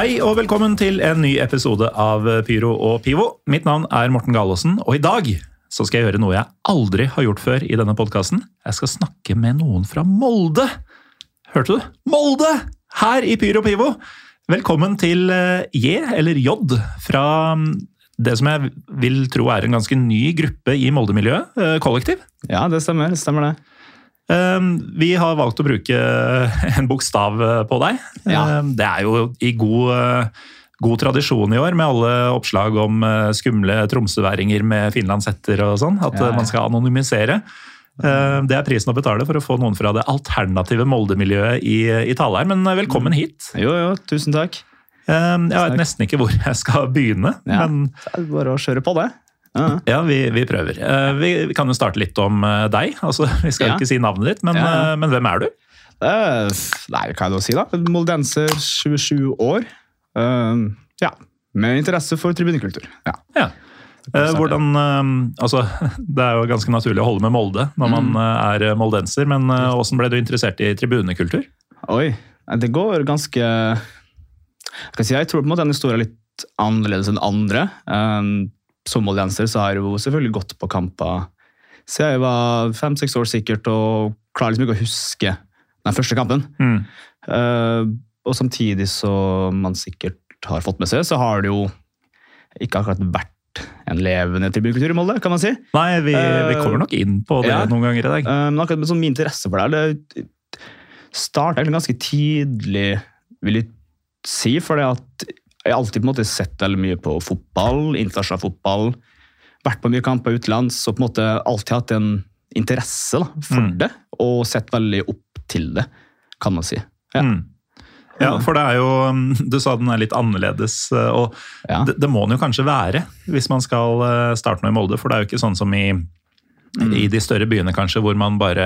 Hei og velkommen til en ny episode av Pyro og Pivo. Mitt navn er Morten Galaasen, og i dag så skal jeg gjøre noe jeg aldri har gjort før i denne podkasten. Jeg skal snakke med noen fra Molde. Hørte du? Molde! Her i Pyro og Pivo. Velkommen til eh, J, eller J, fra mm, det som jeg vil tro er en ganske ny gruppe i Molde-miljøet. eh, Kollektiv. Ja, det stemmer. Det stemmer det. Um, Vi har valgt å bruke en bokstav eh, på deg. Ja. Um, Det er jo i god, eh, god tradisjon i år, med alle oppslag om eh, skumle tromsøværinger med finlandshetter og sånn, at Ja, man skal anonymisere. Um, Det er prisen å betale for å få noen fra det alternative Molde-miljøet i, i tale her, men velkommen hit. Jo, jo, tusen takk. Jeg vet nesten ikke hvor jeg skal begynne, Ja. men bare å kjøre på det. Ja. ja, vi, vi prøver. Eh, Vi, vi kan jo starte litt om eh, deg. Altså, vi skal Ja. ikke si navnet ditt, men, Ja, eh, men hvem er du? Nei, hva er det å si, da? Moldenser, 27 år. Ja. Med interesse for tribunekultur. Ja. Ja. Hvordan, altså, det er jo ganske naturlig å holde med Molde når man Mm. er moldenser, men åssen ble du interessert i tribunekultur? Oi. Det går ganske jeg si, jeg tror på en måte den historien er litt annerledes enn andre. Eh, som moldenser så har jeg jo selvfølgelig gått på kamper siden jeg var fem-seks år sikkert, og klarer liksom ikke å huske den første kampen. Mm. Uh, og samtidig så man sikkert har fått med seg, så har det jo ikke akkurat vært en levende tribunekultur i Molde, kan man si. Nei, vi, vi kommer nok inn på det ja. noen ganger i dag. Uh, men akkurat sånn min interesse for det, det starta egentlig ganske tidlig, vil jeg si, for det at jeg har alltid på en måte sett veldig mye på fotball, internasjonal fotball, vært på mye kamper utenlands, og på en måte alltid hatt en interesse da, for Mm. det, og sett veldig opp til det, kan man si. Ja. Mm. Ja, for det er jo Du sa den er litt annerledes, eh, og Ja. det, det må den jo kanskje være hvis man skal eh, starte noe i Molde, for det er jo ikke sånn som i Mm. i de større byene, kanskje, hvor man bare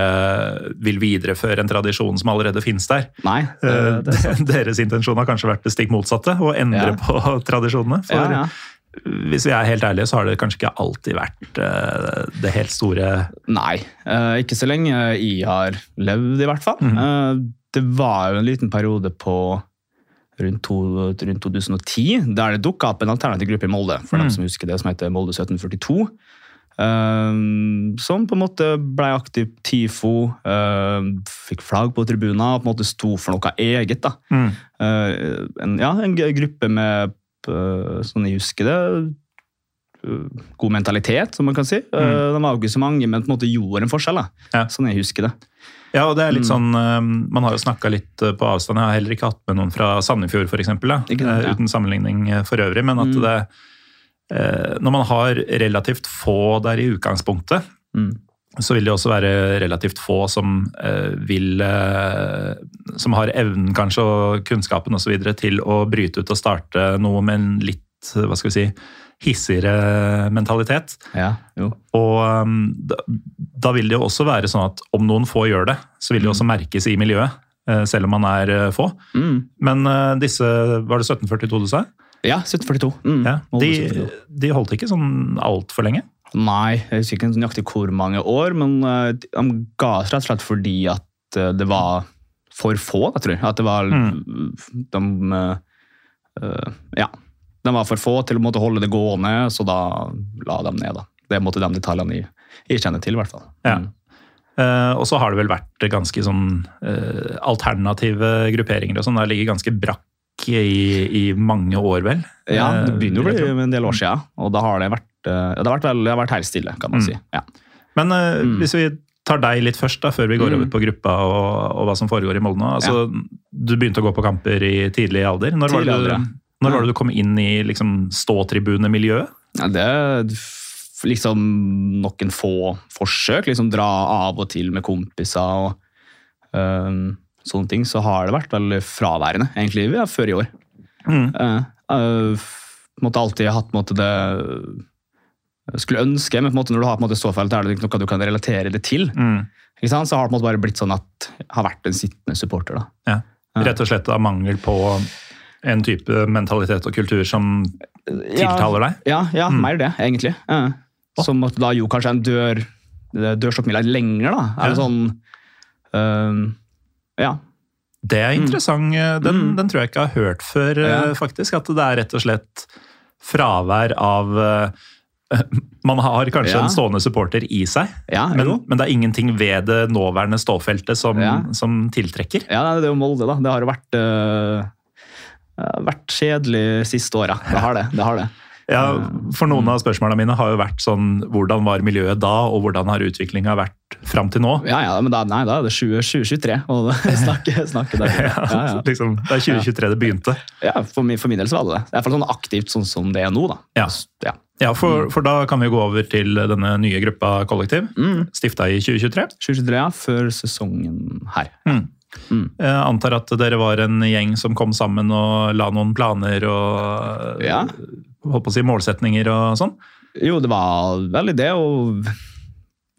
vil videreføre en tradisjon som allerede finnes der. Nei, det, Eh, det er. Deres intensjon har kanskje vært det stikk motsatte, å endre Ja. på tradisjonene. For Ja, ja. hvis vi er helt ærlige, så har det kanskje ikke alltid vært eh, det helt store Nei, eh, ikke så lenge jeg har levd, i hvert fall. Mhm. Eh, det var jo en liten periode på rundt, to, rundt 2010 der det dukka opp en alternativ gruppe i Molde, for mm. dem som husker det, som heter Molde 1742. eh, som på en måte ble aktiv TIFO, uh, fikk flagg på tribuner og på en måte sto for noe eget. da. Mm. Uh, en, ja, en gruppe med, eh, sånn jeg husker det, eh, god mentalitet, som man kan si. Eh, De var jo ikke så mange, men på en måte gjorde en forskjell. da. Ja. Sånn jeg husker det. Ja, og det er litt Mm. sånn eh, Man har jo snakka litt på avstand. Jeg har heller ikke hatt med noen fra Sandefjord, f.eks. Ja. Uten sammenligning for øvrig. Men at Mm. det Når man har relativt få der i utgangspunktet, Mm. så vil det også være relativt få som eh, vil eh, Som har evnen kanskje og kunnskapen osv. til å bryte ut og starte noe med en litt hva skal vi si, hissigere mentalitet. Ja, jo. Og um, da, da vil det jo også være sånn at om noen få gjør det, så vil det også merkes i miljøet. eh, Selv om man er eh, få. Mm. Men eh, disse Var det 1742 du sa? Ja, 1742. Mm. Ja, de, de holdt ikke sånn altfor lenge? Nei, jeg husker ikke nøyaktig hvor mange år, men eh, de ga seg rett og slett fordi at eh, det var for få, jeg tror jeg. At det var de, eh, eh, Ja. De var for få til å måtte holde det gående, så da la de ned. da. Det er måte de detaljene jeg, jeg kjenner til, i hvert fall. Ja. Mm. Eh, og så har det vel vært ganske sånn uh, alternative grupperinger og sånn. Det ligger ganske brakk i, i mange år, vel? Ja, det begynner begynner å bli en del år siden, og da har det vært, eh, det har vært, vel- det har vært helt stille, kan man Mm. si. Ja. Men eh, Mm. hvis vi tar deg litt først, da, før vi går Mm. over på gruppa og, og hva som foregår i Molde nå. ja. du begynte å gå på kamper i tidlig alder. Når Tidlig var, det, ja. når Ja. var det du kom inn i liksom, ståtribunemiljøet? Ja, det liksom noen få forsøk. liksom Dra av og til med kompiser og øhm, sånne ting. Så har det vært veldig fraværende, egentlig, ja, før i år. Mm. Uh, øh, måtte alltid hatt måte, det skulle ønske, men på en måte når du har på en måte ståfelt, er det noe du kan relatere det til. Mm. Ikke sant? Så har det på en måte bare blitt sånn at har vært en sittende supporter. da. Ja. Rett og slett av mangel på en type mentalitet og kultur som tiltaler deg? Ja, ja Mm. mer det, egentlig. Eh, Som at da jo kanskje en dør dørstokkmila lenger, da. Er det sånn øhm, Ja. Det er interessant. Den, Mm. den tror jeg ikke jeg har hørt før, eh, Ja. faktisk. At det er rett og slett fravær av eh, Man har kanskje Ja. en stående supporter i seg, Ja, men, men det er ingenting ved det nåværende ståfeltet som, Ja. som tiltrekker. ja, det er jo Molde, da. Det har jo vært øh, vært kjedelig siste åra. Det har det. det, har det. Ja, for noen Mm. av spørsmålene mine har jo vært sånn Hvordan var miljøet da, og hvordan har utviklinga vært fram til nå? Ja, ja, men da, nei, da er det 2023, og snakke, snakke der. Ja, Ja, ja. liksom, det er 2023 det begynte. ja for, min, for min del så var det det. Er i hvert fall sånn aktivt sånn som det er nå, da. Ja. ja. Ja, for, for da kan vi gå over til denne nye gruppa Kollektiv, Mm. stifta i 2023. 2023, ja, før sesongen her. Mm. Mm. Jeg antar at dere var en gjeng som kom sammen og la noen planer og Ja. Holdt på å si målsetninger og sånn. Jo, det var veldig det, og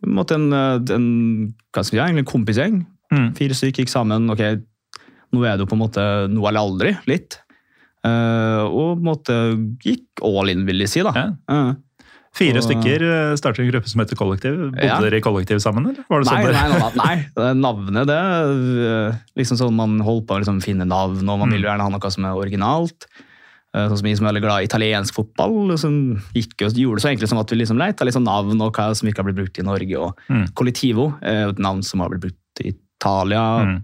en en, hva skal vi si, en kompisgjeng. Mm. Fire stykker gikk sammen. Ok, nå er det jo på en måte nå eller aldri, litt. Uh, og på en måte gikk all in, vil jeg si, da. Ja. Uh, Fire Og- stykker starter startet en gruppe som heter Kollektiv. Bodde Ja. dere i kollektiv sammen, eller? Var det Nei, sånn nei, nei, nei, navnet det eh, liksom sånn man holder på å liksom finne navn, og man vil jo gjerne ha noe som er originalt. Eh, Sånn som Vi som er veldig glad i italiensk fotball, som gikk og gjorde det så enkelt som at vi liksom leita litt sånn navn og hva som ikke har blitt brukt i Norge. og Mm. Collectivo er et navn som har blitt brukt i Italia. Mm.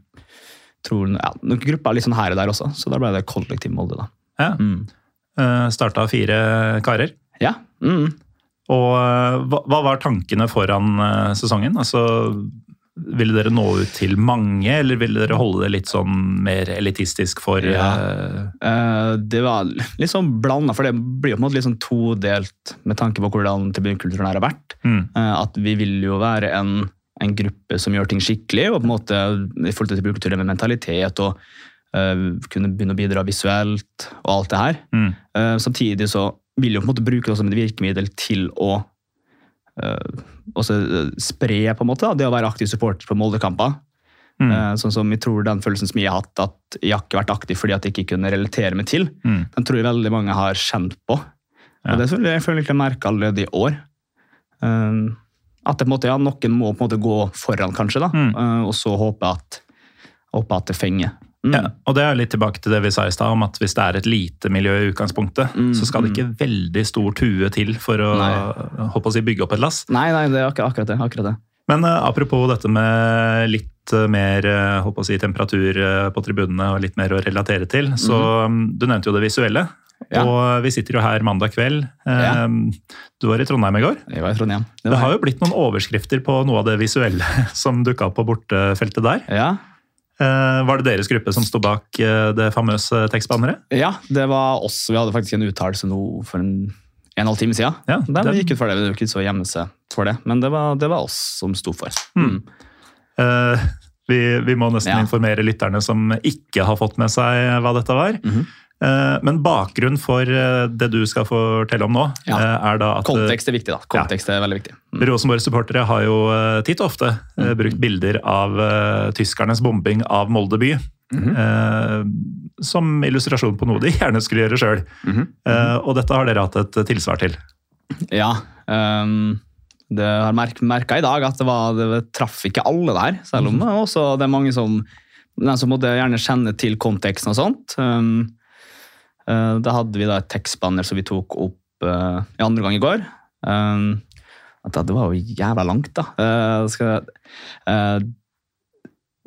Tror, ja, noen grupper er litt sånn her og der også, så da ble det Kollektiv Molde. da. Ja. Mm. Uh, Starta fire karer. Ja, mm. Og eh, hva, hva var tankene foran eh, sesongen? Altså, ville dere nå ut til mange, eller ville dere holde det litt sånn mer elitistisk for Ja. Eh, det var litt sånn blanda, for det blir jo på en måte litt sånn todelt med tanke på hvordan tribunkulturen her har vært. mm, Eh, At vi vil jo være en, en gruppe som gjør ting skikkelig, og på en måte i forhold til tribunekulturen med mentalitet og uh, kunne begynne å bidra visuelt og alt det her. mm, Samtidig så vil jo på en måte bruke det som et virkemiddel til å også eh, spre på en måte da, det å være aktiv supporter på Molde-kamper. mm, Eh, Sånn som jeg tror den følelsen som jeg har hatt, at jeg har ikke vært aktiv fordi at jeg ikke kunne relatere meg til, mm. den tror jeg veldig mange har kjent på. Ja. Og det føler jeg, føler jeg merker allerede i år. Eh, At det på en måte, ja, noen må på en måte gå foran, kanskje, da, Mm. eh, og så håpe at, håpe at det fenger. Mm. Ja, og det er litt tilbake til det vi sa i stad, om at hvis det er et lite miljø i utgangspunktet, Mm, så skal det ikke veldig stor tue til for å å si, bygge opp et lass. Nei, nei, det er akkurat, akkurat det. Akkurat det. Men uh, apropos dette med litt eh, mer eh, håper å si, temperatur eh, på tribunene og litt mer å relatere til, så mm, du nevnte jo det visuelle. Mhm. Ja. Og vi sitter jo her mandag kveld. Eh, Ja. Du var i Trondheim i går. Jeg var i Trondheim. Det var har jo blitt noen overskrifter på noe av det visuelle som dukka opp på bortefeltet der. Ja, Eh, Var det deres gruppe som sto bak eh, det famøse tekstbanneret? Ja, det var oss. Vi hadde faktisk en uttalelse nå for en, en halv time siden. Ja, Der den- gikk ut for det, det er jo ikke så gjemme seg for det, men det var, det var oss som sto for. Mm. Uh, vi, vi må nesten Ja. informere lytterne som ikke har fått med seg hva dette var. Mhm. Eh, men bakgrunnen for eh, det du skal fortelle om nå, Ja. eh, er da at eh, Kontekst er viktig, da. Kontekst er veldig viktig. Mm. Rosenborg-supportere har jo eh, titt og ofte mm. brukt bilder av eh, tyskernes bombing av Molde by. Mhm. eh, som illustrasjon på noe de gjerne skulle gjøre sjøl. Mhm. og dette har dere hatt et tilsvar til. Ja. Um det har merk, merka i dag at det, var, det traff ikke alle der, selv om det er også det er mange som, som måtte gjerne kjenne til konteksten og sånt. Um, eh, da hadde vi da et tekstbanner som vi tok opp eh, i andre gang i går. Um, det var jo jævla langt, da. Eh, eh,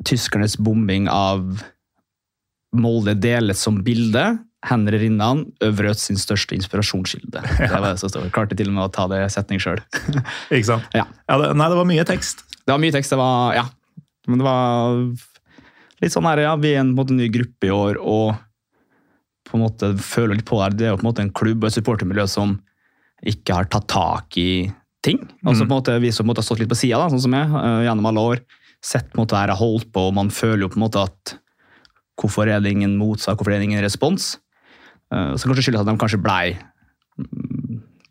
tyskernes bombing av Molde deles som bilde. Henry Rinnan, Øvrøt sin største inspirasjonskilde. Det var det som stod. Klarte til og med å ta det i setning sjøl. Ikke sant? Ja. det, nei, det var mye tekst. Det var mye tekst. Det var Ja. Men det var litt sånn her, ja, vi er en, en ny gruppe i år, og på en måte føler litt på der, Det er jo på en måte en klubb og et supportermiljø som ikke har tatt tak i ting. Altså på en måte Vi som måte har stått litt på sida, sånn som jeg, uh, gjennom alle år. Sett på en måte her jeg holdt på, og man føler jo på en måte at hvorfor er det ingen motsak, hvorfor er det ingen respons? Uh, så kanskje skyldes at de kanskje blei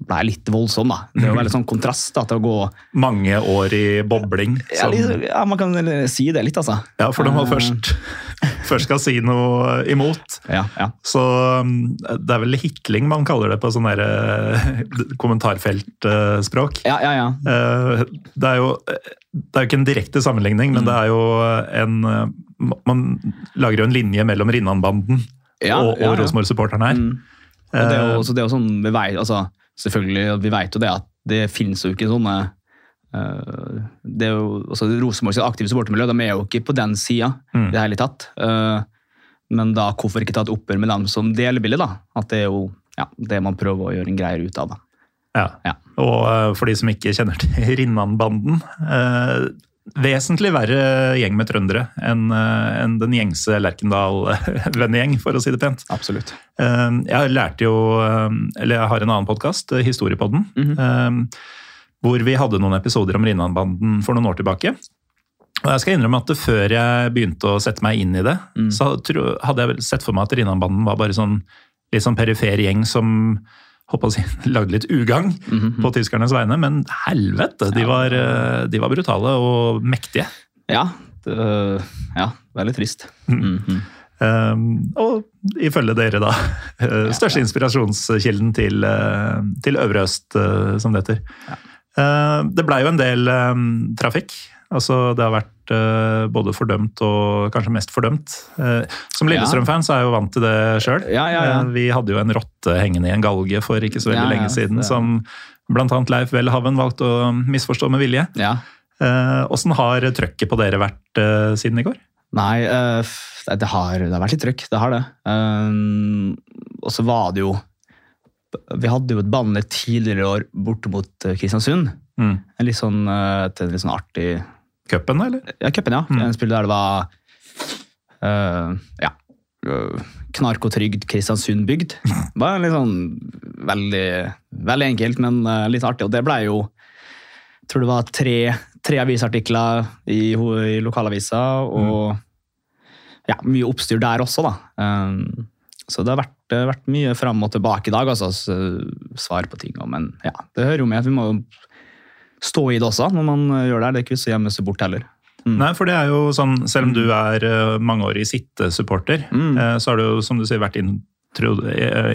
ble litt voldsom, da. Det er jo veldig sånn kontrast da, til å gå Mange år i bobling. ja, som- litt, ja, man kan si det litt, altså. Ja, for når man Eh, først, først skal si noe imot, Ja, ja. så um, det er vel hikling man kaller det på sånn eh, kommentarfeltspråk. Ja, ja, ja. Eh, Det er jo det er jo ikke en direkte sammenligning, men Mm. det er jo en Man lager jo en linje mellom Rinnan-banden Ja, og, ja, og ja. Rosenborg-supporteren her. Mm. Og det er jo, så det er jo sånn, vet, altså, selvfølgelig, vi vet jo det at det finnes jo ikke sånne eh, det er jo, altså Rosenborgs aktive supportermiljø de er jo ikke på den sida Mm. i det hele tatt. Eh, men da hvorfor ikke ta et oppgjør med dem som deler bildet? da? At det er jo ja, det man prøver å gjøre en greier ut av. da. Ja. Ja. Og eh, for de som ikke kjenner til Rinnan-banden Vesentlig verre gjeng med trøndere enn en den gjengse Lerkendal-vennegjeng, for å si det pent. Absolutt. Eh, Jeg lærte jo eh, Eller jeg har en annen podkast, Historiepodden, mm -hmm. hvor vi hadde noen episoder om Rinnan-banden for noen år tilbake. Og jeg skal innrømme at før jeg begynte å sette meg inn i det, Mm. så hadde jeg vel sett for meg at Rinnan-banden var bare sånn litt sånn perifer gjeng som håper si, lagde litt ugagn Mhm. på tyskernes vegne, men helvete, de var, eh, de var brutale og mektige. Ja, det, ja, veldig trist. Mm. -hmm. Um, og ifølge dere, da, eh, største inspirasjonskilden til, eh, til Øvre Øst, som det heter. Eh, det blei jo en del um, trafikk. Altså, det har vært uh, både fordømt og kanskje mest fordømt. Uh, som. Lillestrøm-fan så er jeg jo vant til det sjøl. Ja, ja, ja. vi hadde jo en rotte hengende i en galge for ikke så veldig lenge siden, som annet Leif Welhaven valgte å misforstå med vilje. Ja. Åssen har trøkket på dere vært siden i går? Nei, det, har, det har vært litt trøkk. Det har det. Og så var det jo Vi hadde jo et banne tidligere i år borte mot Kristiansund. Mm. En litt sånn, en litt sånn artig Cupen, eller? Ja, cupen, ja. Mm. En spill der det var uh, Ja. eh, knark og trygd Kristiansund-bygd. Bare litt sånn veldig, veldig enkelt, men eh, litt artig. Og det ble jo jeg tror det var tre, tre avisartikler i, i lokalavisa, og ja, mye oppstyr der også, da. Um, så det har vært, vært mye fram og tilbake i dag, altså, svar på ting. Men ja, det hører jo med. Vi må stå i det også når man eh, gjør det. Det er ikke så gjemme seg bort heller. Mm. Nei, for det er jo sånn, selv om du er eh, mangeårig sitte-supporter, Mm. eh, så har du jo, som du sier, vært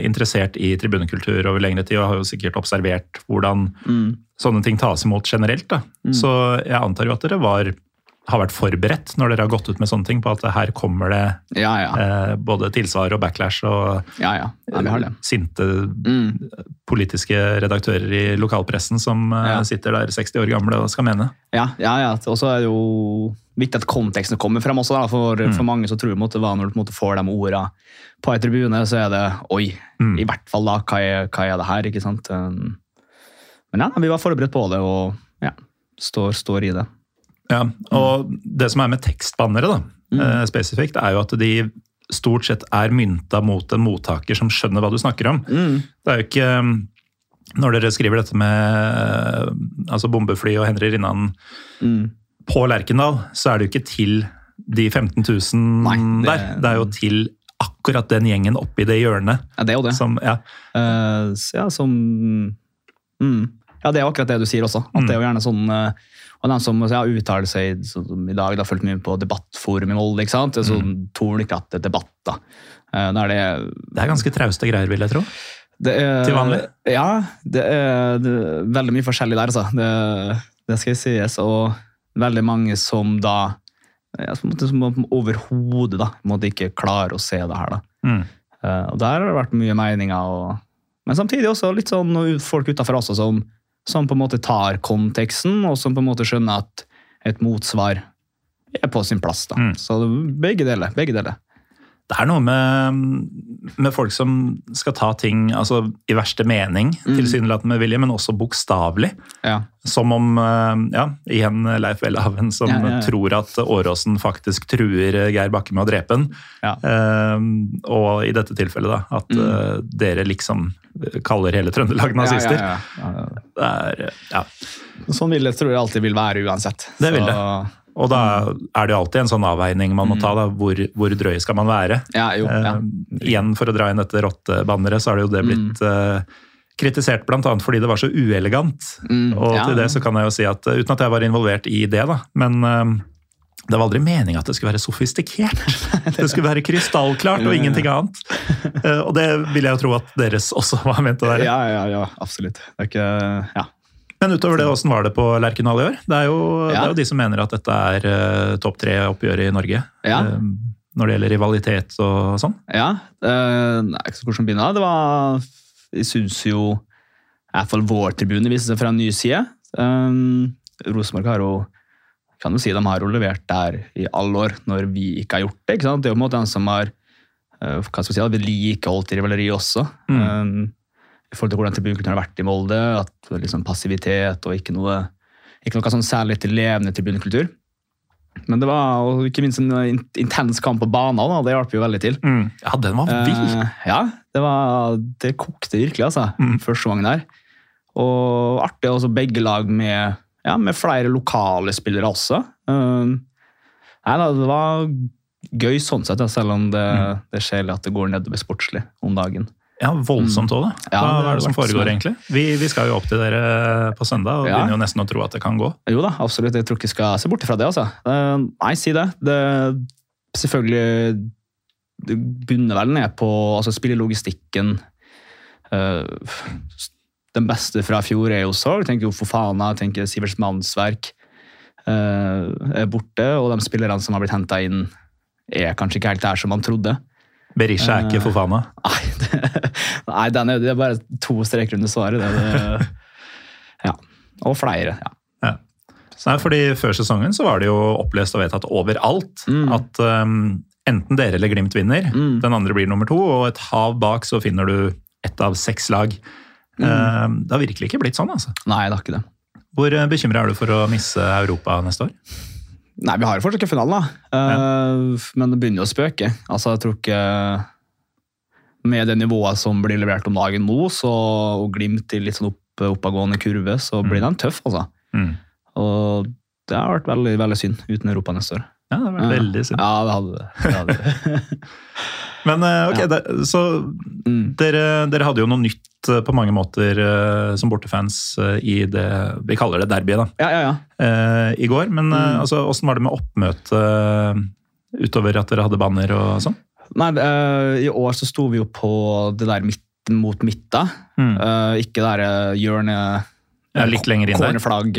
interessert i tribunekultur over lengre tid, og har jo sikkert observert hvordan Mm. sånne ting tas imot generelt. Da. Så jeg antar jo at dere var, har vært forberedt når dere har gått ut med sånne ting, på at her kommer det Ja, ja. eh, både tilsvar og backlash og ja, det. sinte Mm. politiske redaktører i lokalpressen som eh, sitter der 60 år gamle og skal mene. Ja, ja, ja. Og så er det jo viktig at konteksten kommer frem også. Da. For, for mange så tror jeg måtte være når du får de ordene på en tribune, så er det oi, Mm. i hvert fall da, hva er, hva er det her? ikke sant? Um, Men ja, vi var forberedt på det, og ja, står, står i det. Ja, og det som er med tekstbannere da, mm. spesifikt, er jo at de stort sett er mynta mot en mottaker som skjønner hva du snakker om. Mm. Det er jo ikke eh, Når dere skriver dette med eh, altså bombefly og Henry Rinnan Mm. på Lerkendal, så er det jo ikke til de 15 000 Nei, det- der. Det er jo til akkurat den gjengen oppi det hjørnet. Ja, det er jo det. Som, ja, Uh, ja, som mm. Ja, det er akkurat det du sier også. At det er jo gjerne sånn eh, Og de som ja, uttaler seg som i dag, da fulgt mye på debattforum i Molde, ikke sant? Det er sånn tornekatte debatt, da. Eh, da er det det er ganske trauste greier, vil jeg tro. Det er, Til vanlig? Ja, det er, det er veldig mye forskjellig der, altså. Det, det skal sies. Og veldig mange som da ja, som, som overhodet da, måtte ikke klarer å se det her. da. Mm. Eh, og der har det vært mye meninger. Og, men samtidig også litt sånn folk utafor også som, som på en måte tar konteksten, og som på en måte skjønner at et motsvar er på sin plass. da. Mm. Så begge deler. begge deler. Det er noe med, med folk som skal ta ting altså, i verste mening, tilsynelatende med vilje, men også bokstavelig. Ja. Som om eh, ja, igjen Leif Welhaven som Ja, ja, tror at Åråsen faktisk truer Geir Bakke med å drepe han. Ja. Eh, og i dette tilfellet, da, at eh, dere liksom kaller hele Trøndelag nazister. Ja, ja, ja. Ja, Det er, eh, ja. Sånn vil det tror jeg alltid vil være uansett. Det vil Så- det. Og da er det jo alltid en sånn avveining man må ta. da, Hvor, hvor drøy skal man være? Ja, jo, ja. Eh, igjen, for å dra inn dette rottebanneret, så har det jo det blitt eh, kritisert bl.a. fordi det var så uelegant. Mm, og ja, til det så kan jeg jo si at, eh, uten at jeg var involvert i det, da, men eh, det var aldri meninga at det skulle være sofistikert. Det skulle være krystallklart og ingenting annet. Eh, Og det vil jeg jo tro at deres også var ment å være. Ja, ja, ja, absolutt. Det er ikke Ja. Men utover det, åssen var det på Lerkendal i år? Det er jo, det er jo de som mener at dette er uh, topp tre-oppgjøret i Norge. Ja. Uh, når det gjelder rivalitet og sånn. Ja, eh, nei, ikke så hvordan begynne. Det var Jeg syns jo i hvert fall vår tribune viste seg fra en ny side. Um, Rosenborg har jo kan jo si de har jo levert der i alle år, når vi ikke har gjort det. ikke sant? Det er jo på en måte den som har hva skal vi si, vedlikeholdt rivaleriet også. Mm. Um, I forhold til hvordan tribunekulturen har vært i Molde. at liksom Passivitet og ikke noe, ikke noe sånn særlig til levende tribunekultur. Men det var og ikke minst en intens kamp på banen. Da. Det hjalp jo veldig til. Ja, den var vill! Eh, ja, det, var, det kokte virkelig, altså. Mm. Første gangen der. Og artig også begge lag med, ja, med flere lokale spillere også. Eh, nei, da, det var gøy sånn sett, ja, selv om det, Mm. det skjer at det går nedover sportslig om dagen. Ja, Voldsomt òg, da. Hva Ja, det er det som foregår, egentlig? Vi, vi skal jo opp til dere på søndag og Ja. begynner jo nesten å tro at det kan gå. Jo da, absolutt. Jeg tror ikke jeg skal se bort fra det. altså. Eh, nei, si det. det. Selvfølgelig Det bunner vel ned på altså spillelogistikken. Eh, den beste fra fjor er jo Sorg. Tenker jo Fofana, tenker Siverts mannsverk. eh, er borte, og de spillerne som har blitt henta inn, er kanskje ikke helt der som man trodde. Berisha er ikke Fofana? Nei, det, nei den er, det er bare to streker under svaret. Det, det, ja. Og flere. ja. Ja. Nei, fordi Før sesongen så var det jo opplest og vedtatt overalt Mm. at um, enten dere eller Glimt vinner, Mm. den andre blir nummer to, og et hav bak så finner du ett av seks lag. Mm. Uh, det har virkelig ikke blitt sånn, altså. Nei, det har ikke det. Hvor bekymra er du for å misse Europa neste år? Nei, vi har jo fortsatt ikke finalen, da. Eh, Men det begynner jo å spøke. Altså, jeg tror ikke Med det nivået som blir levert om dagen nå, så, og Glimt i litt sånn opp, oppadgående kurve, så blir den tøff, altså. Mm. Og det har vært veldig, veldig synd uten Europa neste år. Ja, det vært veldig synd. Ja, det hadde det. Hadde det. Men eh, ok, Ja. det, så Mm. dere, dere hadde jo noe nytt eh, på mange måter eh, som bortefans i det vi kaller det derbyet, da. Ja, ja, ja. eh, i går. Men Mm. altså, åssen var det med oppmøte utover at dere hadde banner og sånn? Nei, uh, I år så sto vi jo på det der midt mot midta. Mm. Uh, ikke det der eh, hjørne... Ja, litt lenger inn der. Cornerflagg,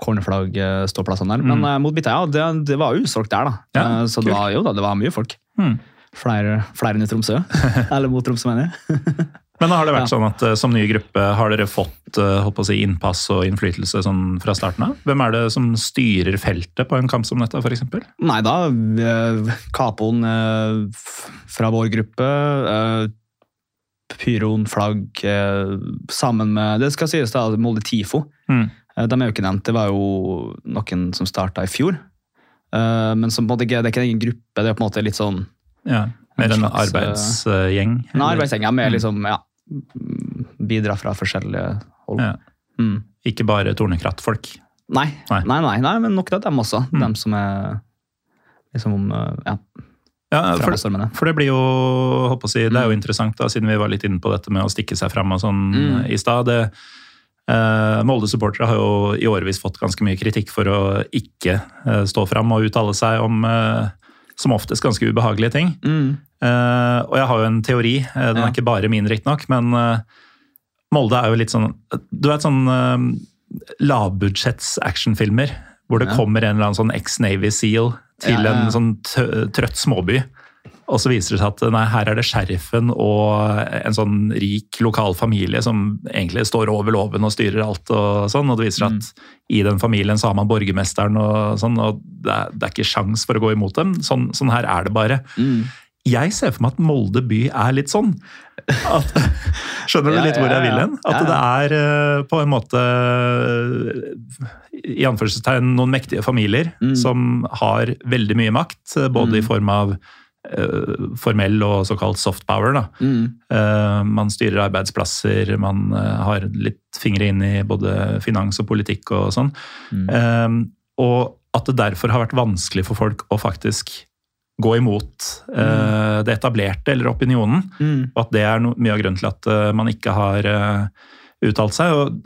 cornerflagg eh, ståplassene der. Mm. Men eh, mot midta, ja, det, det var utsolgt der, da. Ja, så det var, jo da, det var mye folk. Mm. Flere, flere enn i Tromsø. Eller mot Tromsø, mener jeg. Men har det vært Ja. sånn at eh, som ny gruppe har dere fått eh, si, innpass og innflytelse sånn fra starten av? Hvem er det som styrer feltet på en kamp som dette, f.eks.? Nei da, Capoen eh, fra vår gruppe, Pyroen, flagg, sammen med Det skal sies da, Molde Tifo. Mm. De er jo ikke nevnt. Det var jo noen som starta i fjor. Men som det er ikke en egen gruppe, det er på en måte litt sånn Ja, mer en En arbeidsgjeng? En arbeidsgjeng ja, med Mm. liksom, ja, bidra fra forskjellige hold. Ja. Mm. Ikke bare tornekrattfolk? Nei. Nei. Nei. Nei, nei, men nok av dem også. Mm. Dem som er liksom eh, ja, Ja, for, for det blir jo, håper å si, det er jo Mm. interessant, da, siden vi var litt inne på dette med å stikke seg fram og sånn Mm. i stad. Eh, Molde-supportere har jo i årevis fått ganske mye kritikk for å ikke eh, stå fram og uttale seg om eh, som oftest ganske ubehagelige ting. Mm. Uh, og jeg har jo en teori, eh, den Ja. er ikke bare min riktignok, men uh, Molde er jo litt sånn Du vet sånn uh, lavbudsjetts actionfilmer hvor det Ja. kommer en eller annen sånn ex-Navy Seal til ja. en sånn trøtt småby. Og så viser det seg at nei, her er det sheriffen og en sånn rik lokal familie som egentlig står over loven og styrer alt. Og sånn, og det viser seg Mm. at i den familien så har man borgermesteren og sånn, og det er, det er ikke sjans for å gå imot dem. Sånn, sånn her er det bare. Mm. jeg ser for meg at Molde by er litt sånn. At, skjønner du Ja, litt hvor jeg vil hen? At det er eh, på en måte i anførselstegn noen mektige familier Mm. som har veldig mye makt, eh, både i form av eh, formell og såkalt soft power. Mm. Eh, man styrer arbeidsplasser, man eh, har litt fingre inn i både finans og politikk og sånn. Mm. Eh, og at det derfor har vært vanskelig for folk å faktisk gå imot mm. det etablerte eller opinionen. Mm. Og at det er mye av grunnen til at eh, man ikke har eh, uttalt seg. Og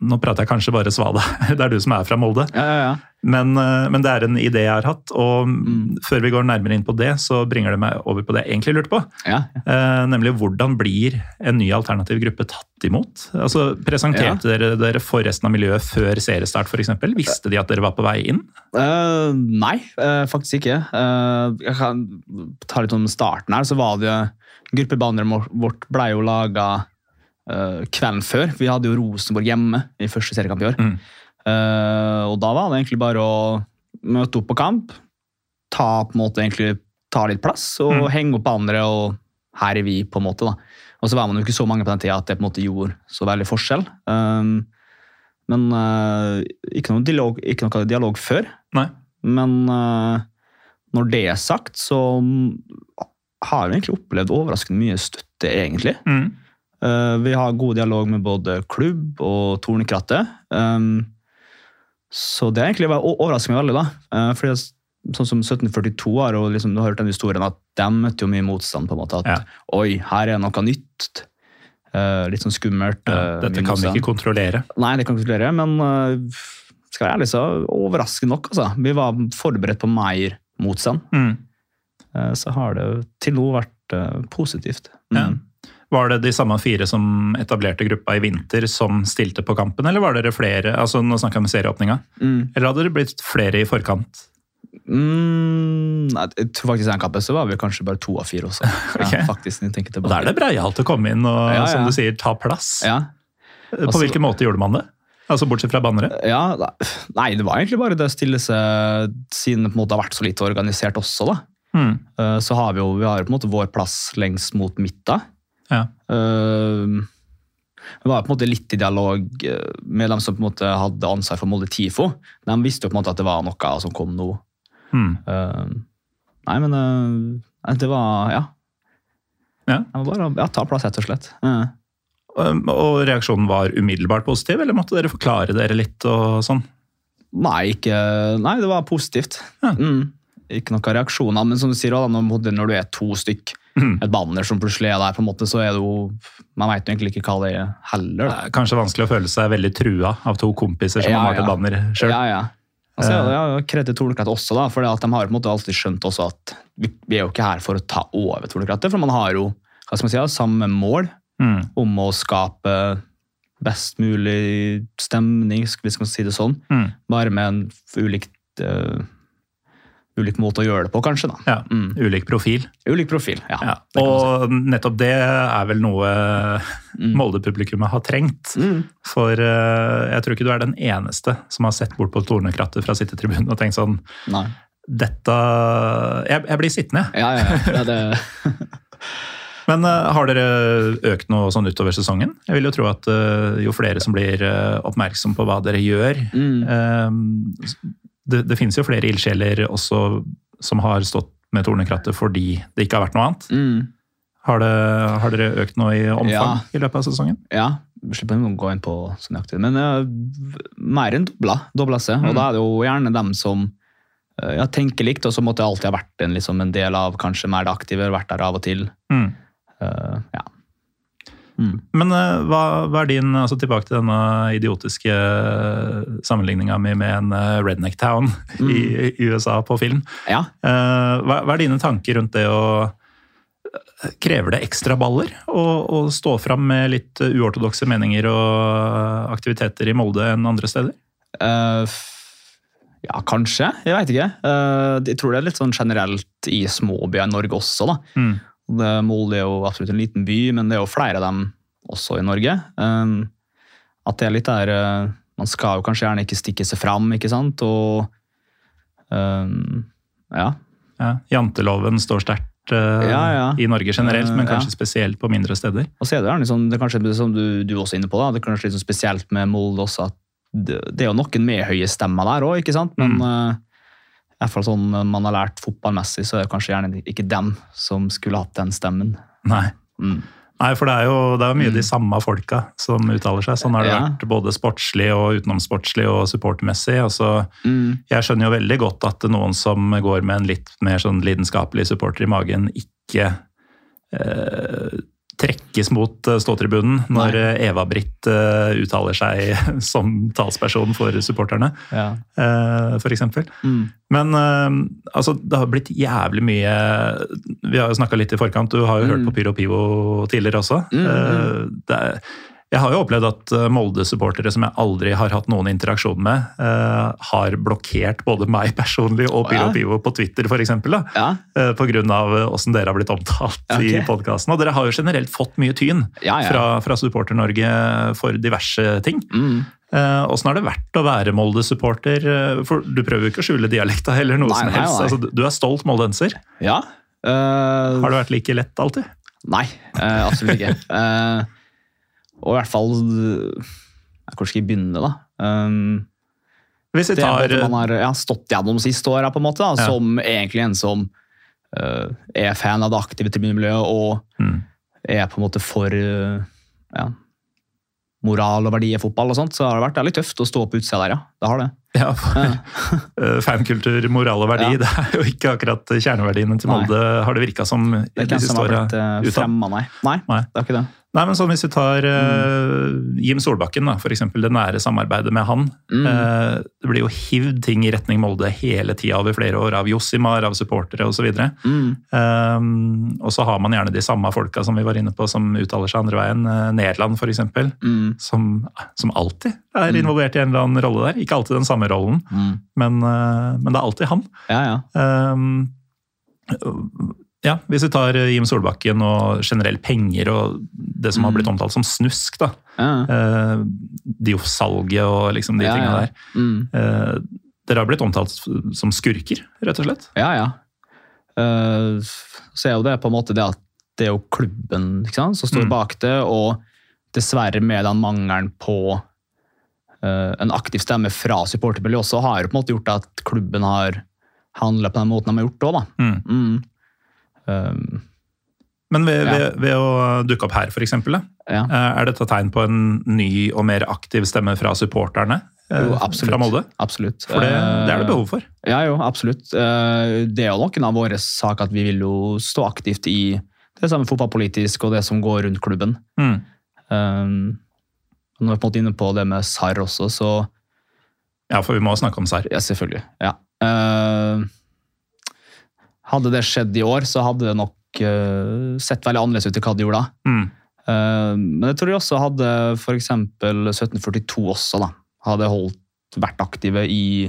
nå prater jeg kanskje bare svada, det er du som er fra Molde. Ja, ja, ja. Men, eh, men det er en idé jeg har hatt, og Mm. før vi går nærmere inn på det, så bringer det meg over på det jeg egentlig lurte på. ja. Eh, nemlig hvordan blir en ny alternativ gruppe tatt imot? Altså, Presenterte dere dere for resten av miljøet før seriestart f.eks.? Visste de at dere var på vei inn? Uh, nei, uh, faktisk ikke. Uh, jeg kan ta litt om starten her. Så var det jo Gruppebanneret vårt ble jo laga kvelden før. Vi hadde jo Rosenborg hjemme i første seriekamp i år. Mm. Uh, og da var det egentlig bare å møte opp på kamp, ta på en måte egentlig ta litt plass og Mm. henge opp andre. og her er vi, på en måte. da. Og så var man jo ikke så mange på den tida at det på en måte gjorde så veldig forskjell. Um, men uh, ikke, noe dialog, ikke noe dialog før. Nei. Men uh, når det er sagt, så har vi egentlig opplevd overraskende mye støtte, egentlig. Mm. Eh, vi har god dialog med både klubb og Tornekrattet. Um, så det egentlig overrasker meg veldig, da. Uh, fordi sånn som 1742 har, og liksom, du har hørt den historien at de møtte jo mye motstand. på en måte, At Ja. oi, her er noe nytt. Eh, litt sånn skummelt. Ja, eh, dette kan vi ikke kontrollere. Nei, det kan vi ikke klare, men skal være ærlig, så overraskende nok. Altså. Vi var forberedt på mer motstand. Mm. Eh, så har det til nå vært eh, positivt. Ja. Var det de samme fire som etablerte gruppa i vinter, som stilte på kampen, eller var dere flere? altså Nå snakker vi om serieåpninga. Mm. Eller hadde det blitt flere i forkant? Mm, nei, jeg tror faktisk den kampen så var vi kanskje bare to av fire også. okay. Ja, faktisk, jeg Og Da er det breialt å komme inn og Ja, ja. som du sier, ta plass. Ja, På Altså- hvilken måte gjorde man det? Altså Bortsett fra bannere? ja, nei, det var egentlig bare det å stille seg Siden det på en måte har vært så lite organisert også, da. Mm. eh, Så har vi jo vi har på en måte vår plass lengst mot midta. Ja. Uh, var på en måte litt i dialog eh, med dem som på en måte hadde ansvar for Molde TIFO. De visste jo på en måte at det var noe som kom nå. Hmm. Uh, nei, men uh, det var Ja. Ja. Det var bare ja, ta plass, rett og slett. Uh. Um, Og reaksjonen var umiddelbart positiv, eller måtte dere forklare dere litt og sånn? Nei, ikke, nei, det var positivt. Ja. Mm. Ikke noen reaksjoner, men som du sier, når, du er to stykk. Et banner som plutselig er der, på en måte, så er det jo Man jo egentlig ikke hva det er heller. Da. kanskje vanskelig å føle seg veldig trua av to kompiser som Ja, har ja. et banner sjøl. Ja, ja. Altså, ja, ja, Kred til Tornekrattet også, da, for de har på en måte alltid skjønt også at vi, vi er jo ikke her for å ta over Tornekrattet, for man har jo hva skal man si, samme mål Mm. om å skape best mulig stemning, hvis man skal si det sånn. Mm. Bare med en ulikt, eh, ulik måte å gjøre det på, kanskje. da. Ja. Mm. Ulik profil. Ulik profil, ja. Ja. Og nettopp det er vel noe Mm. Molde-publikummet har trengt. Mm. For eh, jeg tror ikke du er den eneste som har sett bort på Tornekrattet fra sittetribunen og tenkt sånn Nei. Dette Jeg, jeg blir sittende, jeg. Ja, ja, ja. Det, det, Men eh, har dere økt noe sånn utover sesongen? Jeg vil jo tro at eh, jo flere som blir oppmerksom på hva dere gjør mm. Det, det finnes jo flere ildsjeler også som har stått med Tornekrattet fordi det ikke har vært noe annet. Mm. Har, det, har dere økt noe i omfang Ja. i løpet av sesongen? Ja, slipper å gå inn på så nøyaktig. Men uh, mer enn dobla, dobla seg. Og Mm. da er det jo gjerne dem som uh, ja, tenker likt, og som måtte alltid ha vært en, liksom, en del av kanskje mer det aktive, vært der av og til. Mm. Uh, ja. Mm. Men eh, hva, hva er din altså Tilbake til denne idiotiske sammenligninga med, med en eh, redneck town i, i USA på film. ja. Eh, hva, hva er dine tanker rundt det å Krever det ekstra baller å, stå fram med litt uortodokse meninger og aktiviteter i Molde enn andre steder? Uh, ja, kanskje. Jeg veit ikke. Eh, jeg tror det er litt sånn generelt i småbyer i Norge også. da. Mm. Molde er jo absolutt en liten by, men det er jo flere av dem også i Norge. Um, at det er litt der uh, Man skal jo kanskje gjerne ikke stikke seg fram, ikke sant? Og um, ja. Ja, janteloven står sterkt eh, Ja, ja. i Norge generelt, men Eh, kanskje spesielt på mindre steder. Og så er det, liksom, det er kanskje som du, du også er inne på, da, det er kanskje litt sånn spesielt med Molde også, at det, det er jo noen med høye stemmer der òg, ikke sant? Men Mm. Hvert fall sånn man har lært fotballmessig, så er det kanskje gjerne ikke dem som skulle hatt den stemmen. Nei. Mm. Nei, for det er jo det er mye mye de samme folka som uttaler seg. Sånn har det Ja. vært både sportslig og utenomsportslig og supportermessig. Altså, Mm. jeg skjønner jo veldig godt at noen som går med en litt mer sånn lidenskapelig supporter i magen, ikke eh, trekkes mot eh, ståtribunen når eh, Eva-Britt eh, uttaler seg som talsperson for supporterne, Ja. f.eks. Mm. Men altså, det har blitt jævlig mye Vi har jo snakka litt i forkant, du har jo hørt Mm. på Pyro Pivo tidligere også. Mm, mm. det er, jeg har jo opplevd at eh, Molde-supportere som jeg aldri har hatt noen interaksjon med, uh, har blokkert både meg personlig og Å, oh, ja. Pivo på Twitter, f.eks. Ja. Av eh, åssen dere har blitt omtalt i Ok. podkasten. Og dere har jo generelt fått mye tyn Ja, ja. fra, fra Supporter-Norge for diverse ting. Mm. Åssen uh, har det vært å være Molde-supporter? For Du prøver jo ikke å skjule dialekta heller, noe Nei, som helst. nei. Altså, du- du er stolt moldenser. ja. Uh, Har det vært like lett alltid? Nei, uh, absolutt ikke. Eh, og i hvert fall Jeg skal vi begynne, da? Um, Hvis vi det tar en måte man har ja, stått gjennom de siste åra, på en måte, da, Ja. som egentlig en som uh, er fan av det aktive tribunemiljøet og Mm. er på en måte for uh, ja, moral og verdi i fotball, og sånt, så har det vært litt tøft å stå på utsida der, ja. Det har det. ja, for fankultur, moral og verdi, Ja. det er jo ikke akkurat kjerneverdiene til Molde, har det virka som Det er ikke en siste åra. nei. Nei. Det er ikke det. Nei, men sånn Hvis vi tar uh, Jim Solbakken, da, for eksempel, det nære samarbeidet med han. Mm. Uh, det blir jo hivd ting i retning Molde hele tida over flere år, av Jossimar, av supportere osv. Mm. Um, og så har man gjerne de samme folka som vi var inne på, som uttaler seg andre veien. Uh, Nederland, f.eks. Mm. Som, som alltid er involvert i en eller annen rolle der. Ikke alltid den samme rollen, Mm. men, uh, men det er alltid han. Ja, ja. Um, ja, Hvis vi tar uh, Jim Solbakken og generell penger og det som har Mm. blitt omtalt som snusk, da. ja. Uh, Dioff-salget og liksom de ja, tinga ja. der. Mm. Uh, dere har blitt omtalt som skurker, rett og slett? Ja, ja. Uh, så er jo det på en måte det at det er jo klubben sant, som står Mm. bak det, og dessverre med den mangelen på eh, en aktiv stemme fra supportermiljøet også, har jo på en måte gjort at klubben har handla på den måten de har gjort òg, da. Mm. Mm. Um, Men ved, Ja. ved, ved å dukke opp her, da, ja. uh, er dette tegn på en ny og mer aktiv stemme fra supporterne? uh, Jo, absolutt. Fra Molde? Absolutt. For det, det er det Eh, behov for. Ja, jo, absolutt. Eh, Det er jo noen av våre saker at vi vil jo stå aktivt i det samme fotballpolitisk og det som går rundt klubben. Mm. Um, Nå er på en måte inne på det med SAR også, så Ja, for vi må snakke om SAR. ja, selvfølgelig. Ja. Uh, hadde det skjedd i år, så hadde det nok uh, sett veldig annerledes ut i hva det gjorde da. Mm. Uh, men jeg tror de også hadde f.eks. 1742 også da, hadde holdt, vært aktive i,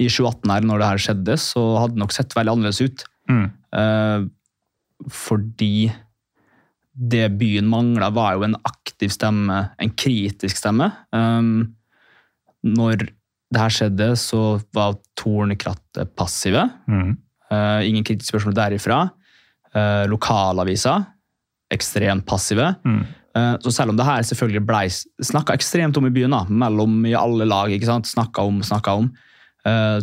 i 2018 her når det her skjedde, så hadde det nok sett veldig annerledes ut. Mm. Uh, fordi det byen mangla, var jo en aktiv stemme, en kritisk stemme. Um, når det her skjedde, så var Tornekrattet passive. Mm. Uh, ingen kritiske spørsmål derifra. Uh, lokalaviser ekstremt passive. Mm. Uh, så selv om det her selvfølgelig ble snakka ekstremt om i byen, da, mellom i alle lag, ikke sant? snakka om, snakka om,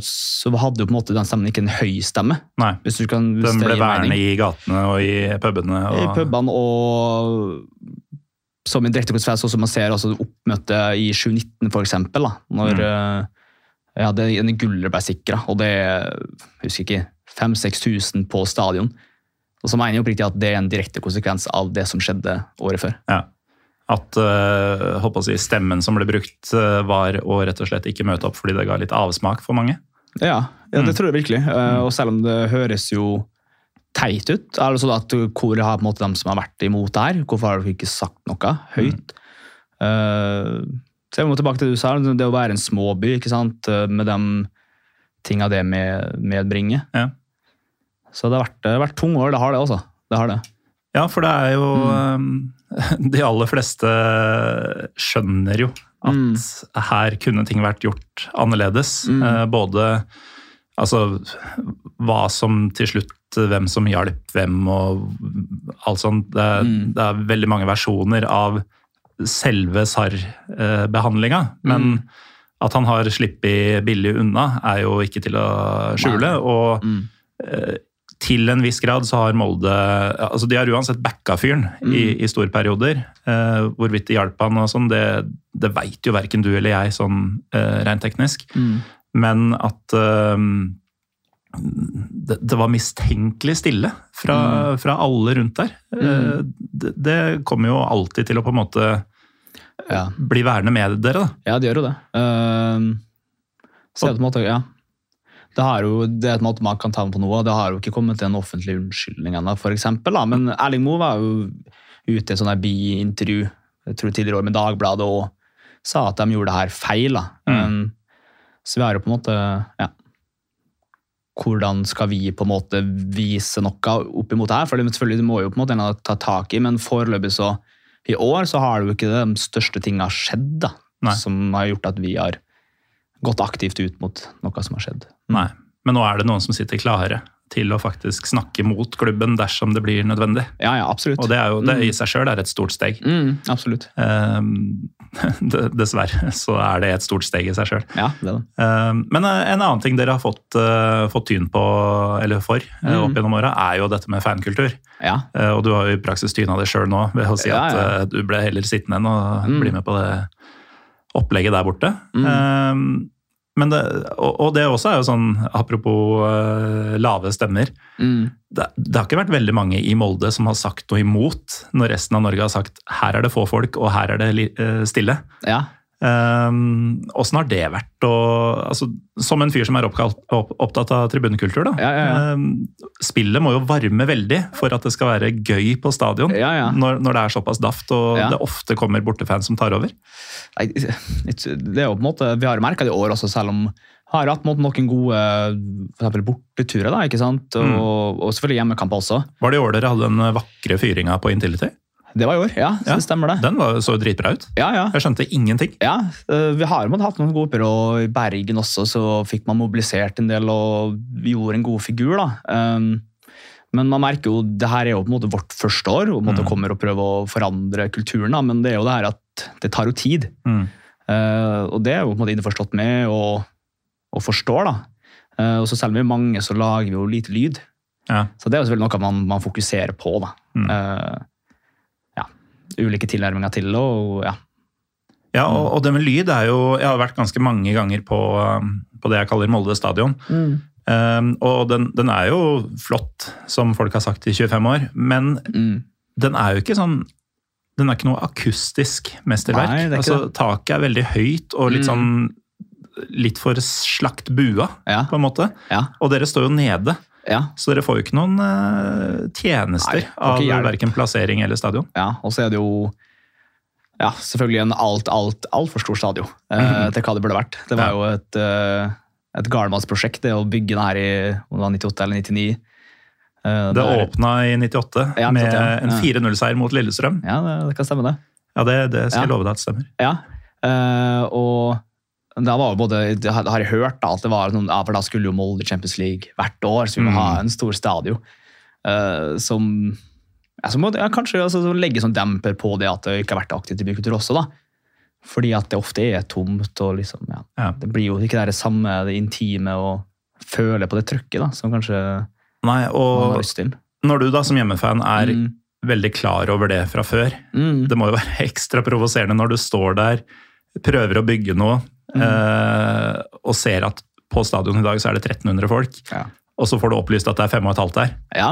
så hadde jo på en måte den stemmen ikke en høy stemme. Nei. Hvis du kan, hvis Den ble værende i gatene og i pubene. Og... I pubene og som en direkte konsekvens også man ser altså oppmøtet i 2019 for eksempel, da, når Mm. ja, det, en gullet ble sikra, og det jeg husker ikke, 5000-6000 på stadion. Og så mener jeg oppriktig at det er en direkte konsekvens av det som skjedde året før. Ja. At øh, si, stemmen som ble brukt, eh, var å rett og slett ikke møte opp fordi det ga litt avsmak for mange. Ja, ja det Mm. tror jeg virkelig. Eh, og selv om det høres jo teit ut, er det sånn at hvor har på en måte de som har vært imot det her, hvorfor har dere ikke sagt noe høyt? Eh, så jeg må tilbake til det du sa, det å være en småby, ikke sant, med de tinga det med, medbringer. Ja. Så det har vært, vært tunge år, det har det også. Det har det. Ja, for det er jo Mm. eh, De aller fleste skjønner jo at Mm. her kunne ting vært gjort annerledes. Mm. Eh, Både altså hva som til slutt hvem som hjalp hvem og alt sånt. Det, Mm. det er veldig mange versjoner av selve SAR-behandlinga. Men Mm. at han har sluppet billig unna, er jo ikke til å skjule. Og Mm. eh, til en viss grad så har Molde altså De har uansett backa fyren i, Mm. i store perioder. Eh, hvorvidt det hjalp han og sånn, det, det veit jo verken du eller jeg sånn eh, rent teknisk. Mm. Men at eh, det, det var mistenkelig stille fra, fra alle rundt der. Eh, det, det kommer jo alltid til å på en måte Ja. bli værende med dere, da. Ja, det gjør jo det. Uh, så er det på en måte, ja. Det, har jo, det er et måte man kan ta med på noe, og det har jo ikke kommet til en offentlig unnskyldning ennå, eksempel. Men Erling Moe var jo ute i her bi-intervju jeg tror tidligere år med Dagbladet og sa at de gjorde det her feil. Um, så vi har jo på en måte ja, Hvordan skal vi på en måte vise noe opp imot det her? For selvfølgelig, må jo på en måte en ta tak i, men foreløpig så i år så har det jo ikke de største tinga skjedd da, Nei. som har gjort at vi har gått aktivt ut mot noe som har skjedd. Nei. Men nå er det noen som sitter klare til å faktisk snakke mot klubben dersom det blir nødvendig. Ja, ja, absolutt. Og det, er jo, det i seg sjøl er et stort steg. Mm, absolutt. Um, Dessverre så er det et stort steg i seg sjøl. Ja, det det. Ehm, Men eh, en annen ting dere har fått, eh, fått tyn på, eller for, eh, Mm. opp gjennom åra, er jo dette med fankultur. Ja. Og du har jo i praksis tyna det sjøl nå ved å si at eh, du ble heller sittende enn å Mm. bli med på det opplegget der borte. Mm. Men det, og det også er jo sånn, apropos uh, lave stemmer Mm. det, det har ikke vært veldig mange i Molde som har sagt noe imot, når resten av Norge har sagt her er det få folk, og her er det uh, stille. ja. Ehm, um, har det vært? å altså, som en fyr som er oppkalt, opp, opptatt av tribunekultur, da. Ja, ja, ja. ehm, spillet må jo varme veldig for at det skal være gøy på stadion. Når, når det er såpass daft og det ofte kommer bortefans som tar over. Nei, det er jo på en måte, Vi har merka det i år også, selv om har hatt noen gode for borteturer. da, ikke sant? Og, Mm. og selvfølgelig hjemmekamp også. Var det i år dere hadde den vakre fyringa på Intility? Det var i år, ja. så Ja. det stemmer det. Den var, så dritbra ut. Ja, ja. Jeg skjønte ingenting. Ja, eh, vi har jo hatt noen gode oppgjør, og i Bergen også så fikk man mobilisert en del og gjorde en god figur. da. Um, men man merker jo, det her er jo på en måte vårt første år, og på en måte Mm. kommer og prøver å forandre kulturen. da, Men det er jo det her at det tar jo tid. Mm. Eh, og det er jo på en måte innforstått med og, og forstår. da. Eh, og så selv om vi er mange, så lager vi jo lite lyd. Ja. Så det er jo selvfølgelig noe man, man fokuserer på. da. Mm. Ulike tilnærminger til det. og ja. Ja, og, og det med lyd er jo Jeg har vært ganske mange ganger på, um, på det jeg kaller Molde stadion. Um, og den, den er jo flott, som folk har sagt i 25 år, men Mm. den er jo ikke sånn Den er ikke noe akustisk mesterverk. Nei, er altså, taket er veldig høyt og litt Mm. sånn Litt for slakt bua, Ja, på en måte. ja, Og dere står jo nede, ja. så dere får jo ikke noen uh, tjenester Nei, av verken plassering eller stadion. ja. Og så er det jo ja, selvfølgelig en alt, alt, altfor stor stadion eh, Mhm. til hva det burde vært. Det var Ja. jo et, uh, et Gardermannsprosjekt, det å bygge den her i om det var 98 eller 99. Uh, Det der- åpna i 98 Ja, med 98, ja. en 4-0-seier mot Lillestrøm. Ja, det, det kan stemme, det. Ja, det, det skal jeg love deg at stemmer. Ja, og da var jo både, jeg har jeg hørt da, at det var noen, ja, for da skulle jo Molde Champions League hvert år, så vi må Mm. ha en stor stadion. Uh, som ja, så må, ja, kanskje altså, så legge sånn demper på det at det ikke har vært aktivt i bykultur også. da. Fordi at det ofte er tomt, og liksom, ja, Ja. det blir jo ikke det samme det intime å føle på det trøkket da, som kanskje Nei, man har lyst til. når du da som hjemmefan er Mm. veldig klar over det fra før, Mm. det må jo være ekstra provoserende når du står der, prøver å bygge noe, Mm. eh, og ser at på stadion i dag så er det 1300 folk, Ja. og så får du opplyst at det er 5500 der. Ja,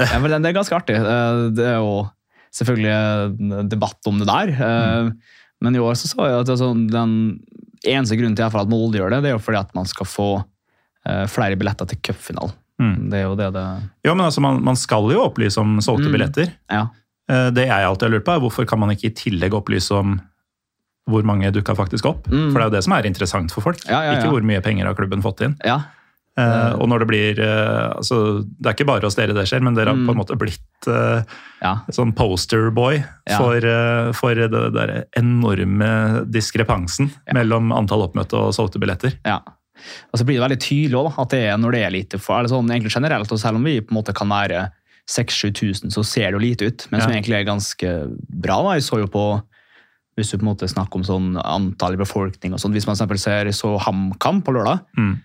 ja men det er ganske artig. Eh, Det er jo selvfølgelig debatt om det der. Mm. Men i år så så jeg at sånn, den eneste grunnen til at Molde gjør det, det er jo fordi at man skal få eh, flere billetter til cupfinalen. Mm. Det er jo det det Ja, men altså, man, man skal jo opplyse om solgte Mm. billetter. Ja. Eh, Det jeg alltid har lurt på, er hvorfor kan man ikke i tillegg opplyse om hvor mange dukka faktisk opp? Mm. For det er jo det som er interessant for folk. Ja, ja, ja. Ikke hvor mye penger har klubben fått inn. Ja. Eh, og når det blir uh, altså, Det er ikke bare hos dere det skjer, men dere har Mm. på en måte blitt uh, ja. sånn posterboy for, for det der enorme diskrepansen mellom antall oppmøtte og solgte billetter. ja. Og så blir det veldig tydelig også, at det er når det er lite for, eller sånn, egentlig generelt, og selv om vi på en måte kan være 6000-7000, så ser det jo lite ut, men som egentlig er ganske bra. da. Jeg så jo på hvis du på en måte snakker om sånn antall i befolkning og sånn, Hvis man for ser så HamKam på lørdag, Mm.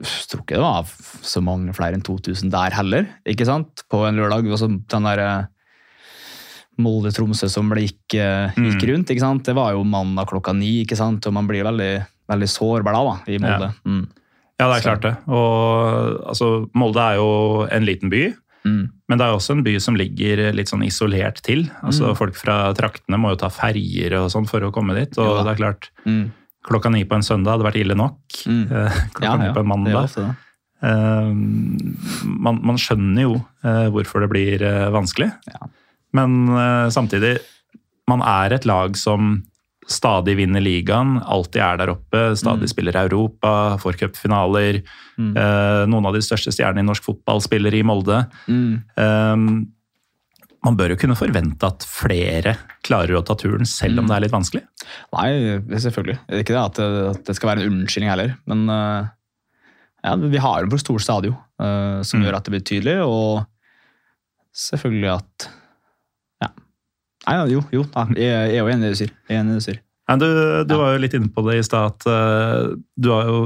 jeg tror ikke det var så mange flere enn 2000 der heller, ikke sant? På en lørdag. Og den der eh, Molde-Tromsø som gikk, eh, gikk Mm. rundt, ikke sant? Det var jo mandag klokka ni, ikke sant? Og man blir veldig, veldig sårbar da, da, i Molde. Mm. Ja, det er klart det. Og altså, Molde er jo en liten by. Mm. Men det er også en by som ligger litt sånn isolert til. Altså Mm. Folk fra traktene må jo ta ferjer og sånn for å komme dit. Og ja. det er klart, Mm. klokka ni på en søndag hadde vært ille nok. Mm. Eh, Klokka Ja, ni på en mandag. Eh, man, man skjønner jo uh, hvorfor det blir uh, vanskelig. Ja. Men eh, samtidig, man er et lag som stadig vinner ligaen, alltid er der oppe, stadig Mm. spiller Europa, får cupfinaler. Mm. Eh, noen av de største stjernene i norsk fotball spiller i Molde. Mm. Eh, man bør jo kunne forvente at flere klarer å ta turen, selv om Mm. det er litt vanskelig. Nei, selvfølgelig. Det er ikke det at det, at det skal være en unnskyldning heller, men uh, ja, vi har en for stor stadion uh, som Mm. gjør at det blir tydelig, og selvfølgelig at. Nei, jo, jo, jeg, er jo enig i det du sier. Jeg er enig i det du sier. Du du var jo litt inne på det i stad at eh, du har jo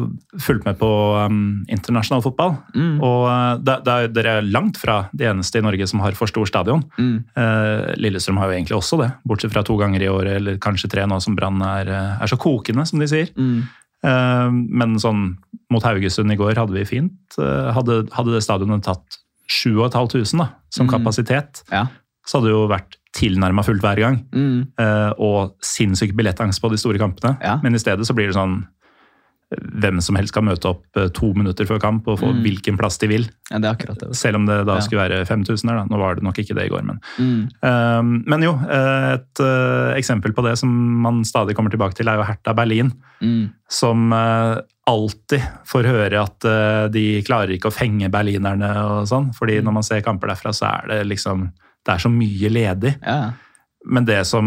fulgt med på um, internasjonal fotball. Mm. Og det, det er, dere er langt fra de eneste i Norge som har for stor stadion. Mm. Uh, Lillestrøm har jo egentlig også det, bortsett fra to ganger i året, eller kanskje tre nå som Brann er, er så kokende, som de sier. Mm. Men sånn mot Haugesund i går hadde vi fint. Hadde, hadde det stadionet tatt 7500 da, som Mm. kapasitet, Ja. så hadde det jo vært tilnærma fullt hver gang. Mm. eh, og sinnssyk billettangst på de store kampene. Ja. Men i stedet så blir det sånn hvem som helst kan møte opp eh, to minutter før kamp og få Mm. hvilken plass de vil. ja, det er akkurat det. Selv om det da Ja. skulle være 5000 her. Da. Nå var det nok ikke det i går, men Mm. Eh, Men jo, eh, et uh, eksempel på det som man stadig kommer tilbake til, er jo Hertha Berlin. Mm. Som uh, alltid får høre at uh, de klarer ikke å fenge berlinerne og sånn. fordi Mm. når man ser kamper derfra, så er det liksom Det er så mye ledig. Ja. Men det som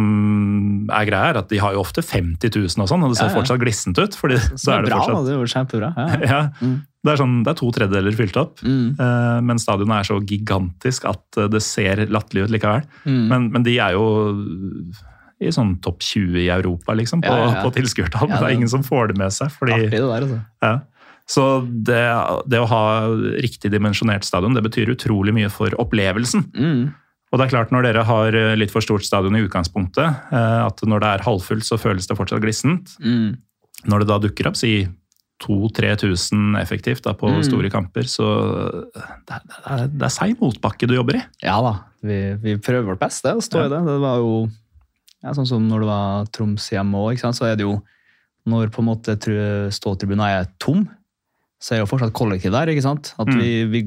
er greia, er at de har jo ofte 50 000 og sånn, og det ser Ja, ja. fortsatt glissent ut. fordi Så er det bra, da. fortsatt Det er jo kjempebra. Ja. ja, Mm. det, er sånn, det er to tredjedeler fylt opp. Mm. eh, Men stadionet er så gigantisk at eh, det ser latterlig ut likevel. Mm. Men, men de er jo i sånn topp 20 i Europa, liksom, på, Ja, på tilskuertall. Ja, det er ingen som får det med seg. fordi... Artig det der, altså. Ja. Så det, det å ha riktig dimensjonert stadion, det betyr utrolig mye for opplevelsen. Mm. Og det er klart, når dere har eh, litt for stort stadion i utgangspunktet, eh, at når det er halvfullt, så føles det fortsatt glissent. Mm. Når det da dukker opp, si 2000-3000 effektivt da, på Mm. store kamper, så det, er- det, er, det er seig motbakke du jobber i. Ja da, vi, vi prøver vårt beste å stå Ja. i det. Det var jo ja, sånn som når det var Troms hjemme òg, så er det jo Når på en måte ståtribunen er tom, så er jo fortsatt kollektiv der. ikke sant? At Mm. vi, vi,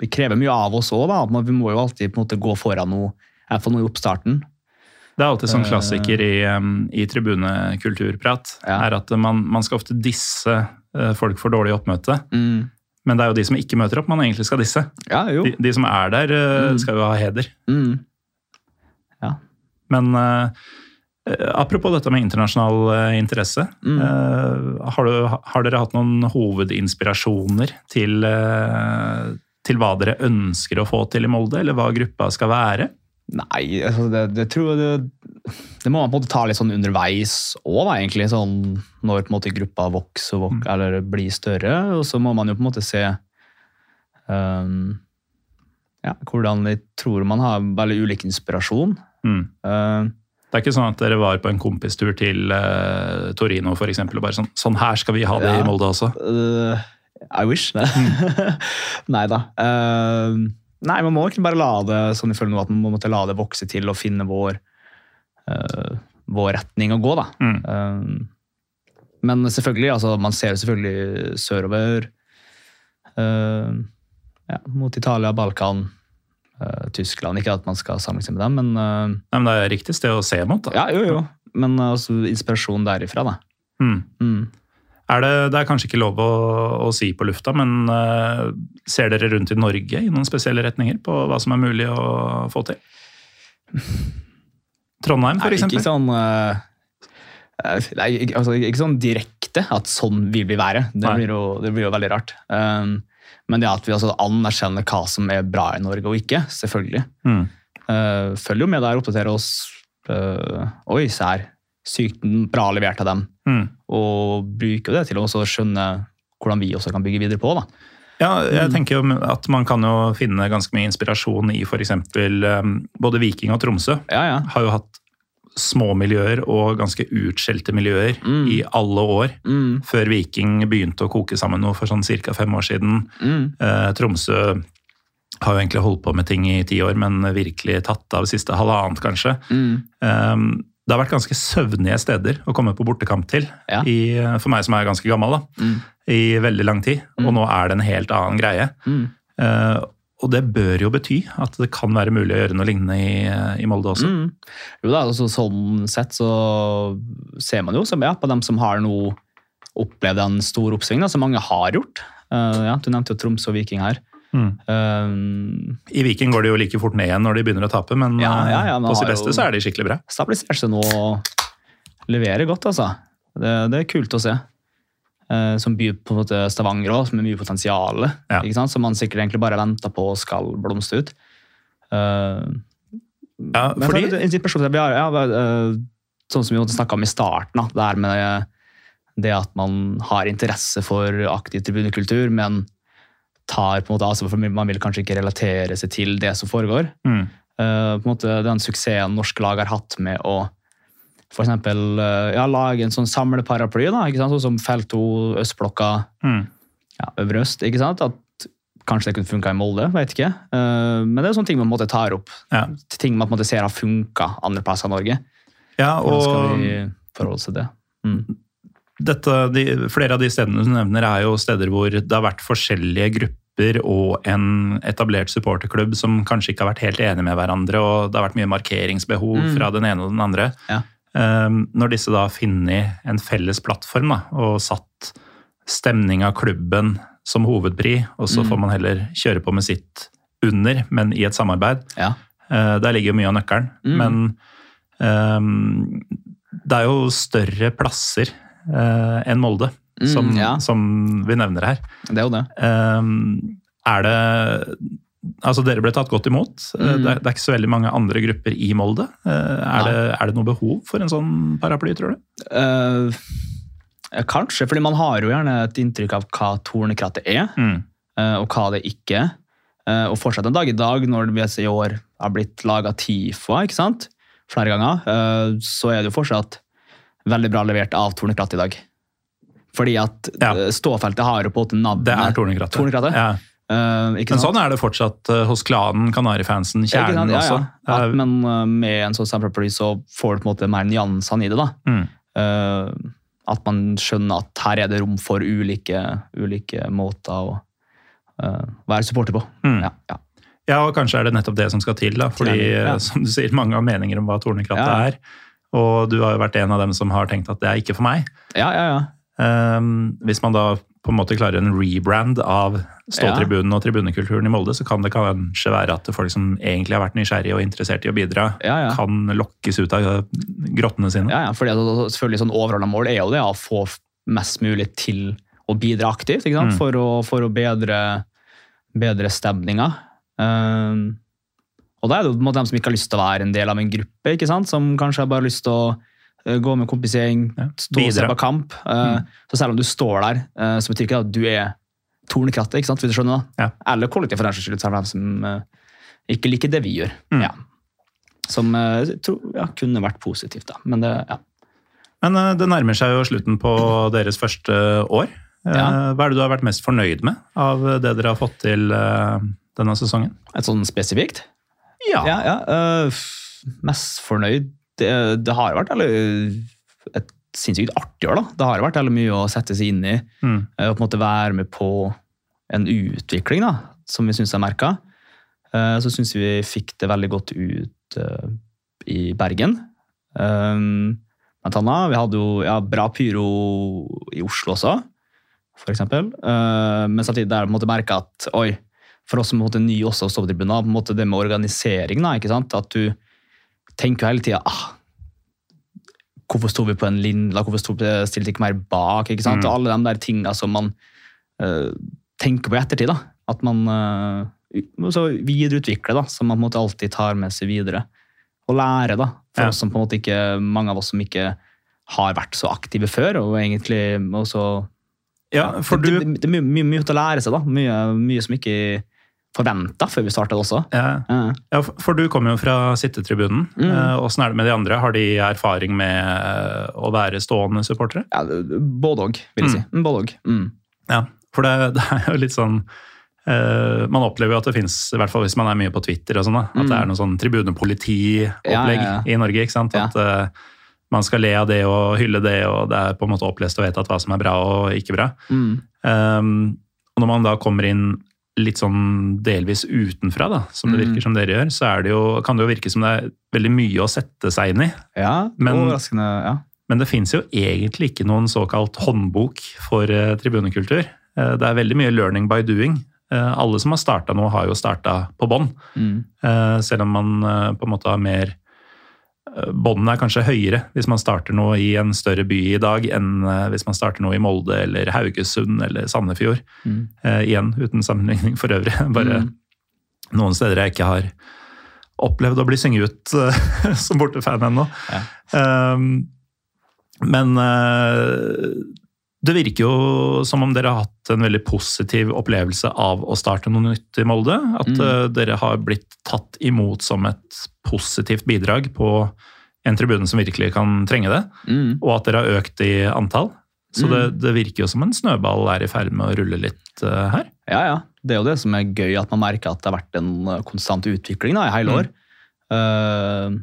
vi krever mye av oss òg. Vi må jo alltid på en måte gå foran noe, noe i oppstarten. Det er alltid sånn Eh. klassiker i, i tribunekulturprat, Ja. er at man, man skal ofte disse eh, folk for dårlig oppmøte. Mm. Men det er jo de som ikke møter opp, man egentlig skal disse. Ja, jo. De, de som er der, eh, Mm. skal jo ha heder. Mm. Men eh, eh, apropos dette med internasjonal uh, interesse. Eh, har, du, har dere hatt noen hovedinspirasjoner til, til hva dere ønsker å få til i Molde, eller hva gruppa skal være? Nei, altså det, det tror jeg det, det må man på en måte ta litt sånn underveis òg, egentlig. Sånn når på en måte gruppa vokser vok, mm. eller blir større. Og så må man jo på en måte se um, ja, hvordan vi tror man har veldig ulik inspirasjon. Mm. Uh, Det er ikke sånn at dere var på en kompistur til uh, Torino for eksempel, og bare sånn Sånn her skal vi ha det Ja. i Molde også. uh, I wish. nei da. Uh, nei, man må ikke bare la det sånn i følge at man må måtte la det vokse til og finne vår, uh, vår retning å gå, da. Mm. Um, men selvfølgelig, altså, man ser selvfølgelig sørover. Uh, ja, mot Italia, Balkan, uh, Tyskland. Ikke at man skal sammenligne seg med dem, men uh, Nei, men det er riktig sted å se mot. da. ja, jo, jo. Men uh, altså, inspirasjon derifra, da. Mm. Mm. Er det, det er kanskje ikke lov å, å si på lufta, men uh, ser dere rundt i Norge i noen spesielle retninger på hva som er mulig å få til? Trondheim, for ikke sånn uh, ikke- altså, ikke sånn direkte at sånn vil vi være. Det blir jo, det blir jo veldig rart. Um, men det at vi altså anerkjenner hva som er bra i Norge og ikke, selvfølgelig. Mm. Uh, følger jo med der, oppdaterer oss. Uh, Oi, se her. Sykt bra levert av dem. Mm. Og bruker det til å skjønne hvordan vi også kan bygge videre på. da. Ja, jeg tenker jo at man kan jo finne ganske mye inspirasjon i f.eks. Um, både Viking og Tromsø. Ja, ja. Har jo hatt små miljøer og ganske utskjelte miljøer Mm. i alle år. Mm, Før Viking begynte å koke sammen noe for sånn ca. fem år siden. mm, Eh, Tromsø har jo egentlig holdt på med ting i ti år, men virkelig tatt av siste halvannet, kanskje. mm. Um, det har vært ganske søvnige steder å komme på bortekamp til, Ja. i, for meg som er ganske gammel, da, Mm. i veldig lang tid. Og nå er det en helt annen greie. Mm. Uh, og det bør jo bety at det kan være mulig å gjøre noe lignende i, i Molde også. Mm. Jo da, altså, sånn sett så ser man jo som, ja, på dem som har nå opplevd en stor oppsving, da, som mange har gjort. Uh, ja, du nevnte jo Tromsø og Viking her. Mm. Um, I Viking går det jo like fort ned igjen når de begynner å tape, men Ja, ja, ja, eh, på sitt beste så er de skikkelig bra. stabilisert seg nå og leverer godt, altså. Det, det er kult å se. Uh, som byr på Stavanger òg, med mye potensial. Som man sikkert egentlig bare venter på skal blomstre ut. Uh, Ja, Men fordi, har, ja, sånn som vi snakka om i starten, da, det her med det at man har interesse for aktiv tribunekultur, men tar på en måte altså, for Man vil kanskje ikke relatere seg til det som foregår. mm, Uh, på en måte Den suksessen norske lag har hatt med å for eksempel, eh, ja, lage en sånn samleparaply, da, ikke sant? sånn som Felto, Østblokka, mm, ja, Øvre Øst. ikke sant? At Kanskje det kunne funka i Molde, vet ikke. Uh, men det er sånne ting man måtte tar opp. ja. Ting man på en måte ser har funka andre plasser i Norge. ja, Hvordan skal vi forholde oss til det? Mm. Dette, de, flere av de stedene du nevner er jo steder hvor det har vært forskjellige grupper og en etablert supporterklubb som kanskje ikke har vært helt enige med hverandre, og det har vært mye markeringsbehov Mm. fra den ene og den andre. Ja. Um, når disse da har funnet en felles plattform da, og satt stemning av klubben som hovedpri, og så Mm. får man heller kjøre på med sitt under, men i et samarbeid. Ja. Uh, Der ligger jo mye av nøkkelen. Mm. Men um, det er jo større plasser enn Molde, Mm, som, ja. som vi nevner her. Det er jo det. Ehm, er det Altså, dere ble tatt godt imot. Eh, Mm. Det, er, det er ikke så veldig mange andre grupper i Molde. Eh, er, det, er det noe behov for en sånn paraply, tror du? Uh, kanskje, fordi man har jo gjerne et inntrykk av hva tornekrattet er, Mm. eh, og hva det ikke er. Eh, og fortsatt en dag i dag, når det i år har blitt laga TIFA ikke sant? flere ganger, eh, så er det jo fortsatt veldig bra levert av Tornekratt i dag. Fordi at Ja. eh, ståfeltet har jo på en navnet Det er tornekrattet. Tornekrattet? Ja. Uh, ikke Men sånn er det fortsatt uh, hos klanen, Kanarifansen? Kjernen Ja, også. ja. Er- At, men uh, med en sånn samleply så får du på en måte mer nyansene i det. da. Mm. At man skjønner at her er det rom for ulike, ulike måter å være supporter på. Mm. Ja, ja. Ja, og kanskje er det nettopp det som skal til. da, Fordi, ja. som du sier, mange har meninger om hva tornekrattet Ja. er. Og du har jo vært en av dem som har tenkt at det er ikke for meg. ja, ja, ja. Um, hvis man da på en måte klarer en rebrand av ståtribunen og tribunekulturen i Molde, så kan det kanskje være at folk som egentlig har vært nysgjerrige og interessert i å bidra, Ja, ja. kan lokkes ut av grottene sine. ja, ja. Fordi selvfølgelig sånn overordna mål er jo det å få mest mulig til å bidra aktivt? Mm. For, å, for å bedre, bedre stemninga. Eh, og da er det jo på en måte dem som ikke har lyst til å være en del av en gruppe, ikke sant? som kanskje har bare lyst til å eh, gå med kompisgjeng, stå og se på kamp. Mm. Så selv om du står der, eh, så betyr ikke det at du er tornekrattet, ikke sant? Hvis du skjønner da? Ja. Eller kollektiv for den saks skyld, selv om de som eh, ikke liker det vi gjør. Mm. Ja. Som eh, tror, ja, kunne vært positivt, da. Men det, ja. Men eh, det nærmer seg jo slutten på deres første år. Eh, Ja. Hva er det du har vært mest fornøyd med av det dere har fått til eh, denne sesongen? Et sånn spesifikt? Ja. Ja, ja. Uh, mest fornøyd det, det har vært eller, et sinnssykt artig år. da. Det har vært mye å sette seg inn i. Mm. Uh, Og på en måte være med på en utvikling da, som vi syns er merka. Så syns vi fikk det veldig godt ut i Bergen. Um, Blant annet. Vi hadde jo ja, bra pyro i Oslo også, for eksempel. Uh, men samtidig der måte merka at oi, for oss som er nye også ståtribuner, på en måte det med organisering, da, ikke sant? at du tenker jo hele tida ah, hvorfor sto vi på en linje, hvorfor sto vi, stilte ikke mer bak? ikke sant? Mm. Og alle de der tingene som man uh, tenker på i ettertid. da. At man uh, så videreutvikler, da, som man på en måte alltid tar med seg videre. Og lærer, da. For Ja. oss som på en måte ikke, mange av oss som ikke har vært så aktive før. og egentlig også Ja, for det, du det, det er mye, mye, mye å lære seg, da. Mye, mye som ikke forventa før vi starta også. ja, Ja. ja, for du kommer jo fra sittetribunen. Mm. Eh, Åssen er det med de andre? Har de erfaring med eh, å være stående supportere? Ja, både òg, vil jeg si. Mm, Både òg. Mm. Ja, for det, det er jo litt sånn uh, Man opplever jo at det fins, i hvert fall hvis man er mye på Twitter, og sånn, at det er noe sånn tribunepolitiopplegg Mm. Ja, i Norge. ikke sant? At uh, man skal le av det og hylle det, og det er på en måte opplest og vedtatt hva som er bra og ikke bra. Mm. Um, og når man da kommer inn litt sånn delvis utenfra, da, som det Mm. virker som dere gjør, så det jo, kan det jo virke som det er veldig mye å sette seg inn i. Ja, Men- overraskende. ja. Men det fins jo egentlig ikke noen såkalt håndbok for eh, tribunekultur. Eh, det er veldig mye learning by doing. Eh, alle som har starta noe, har jo starta på bånn. Mm. Eh, selv om man eh, på en måte har mer Båndene er kanskje høyere hvis man starter noe i en større by i dag, enn eh, hvis man starter noe i Molde eller Haugesund eller Sandefjord. Mm. Eh, igjen uten sammenligning for øvrig. Bare Mm. noen steder jeg ikke har opplevd å bli synget ut eh, som bortefan ennå. Um, men uh, det virker jo som om dere har hatt en veldig positiv opplevelse av å starte noe nytt i Molde. At Mm. dere har blitt tatt imot som et positivt bidrag på en tribune som virkelig kan trenge det. Mm. Og at dere har økt i antall. Så Mm. det, det virker jo som en snøball er i ferd med å rulle litt uh, her. Ja, ja. Det er jo det som er gøy, at man merker at det har vært en uh, konstant utvikling da, i hele Mm. år. Eh,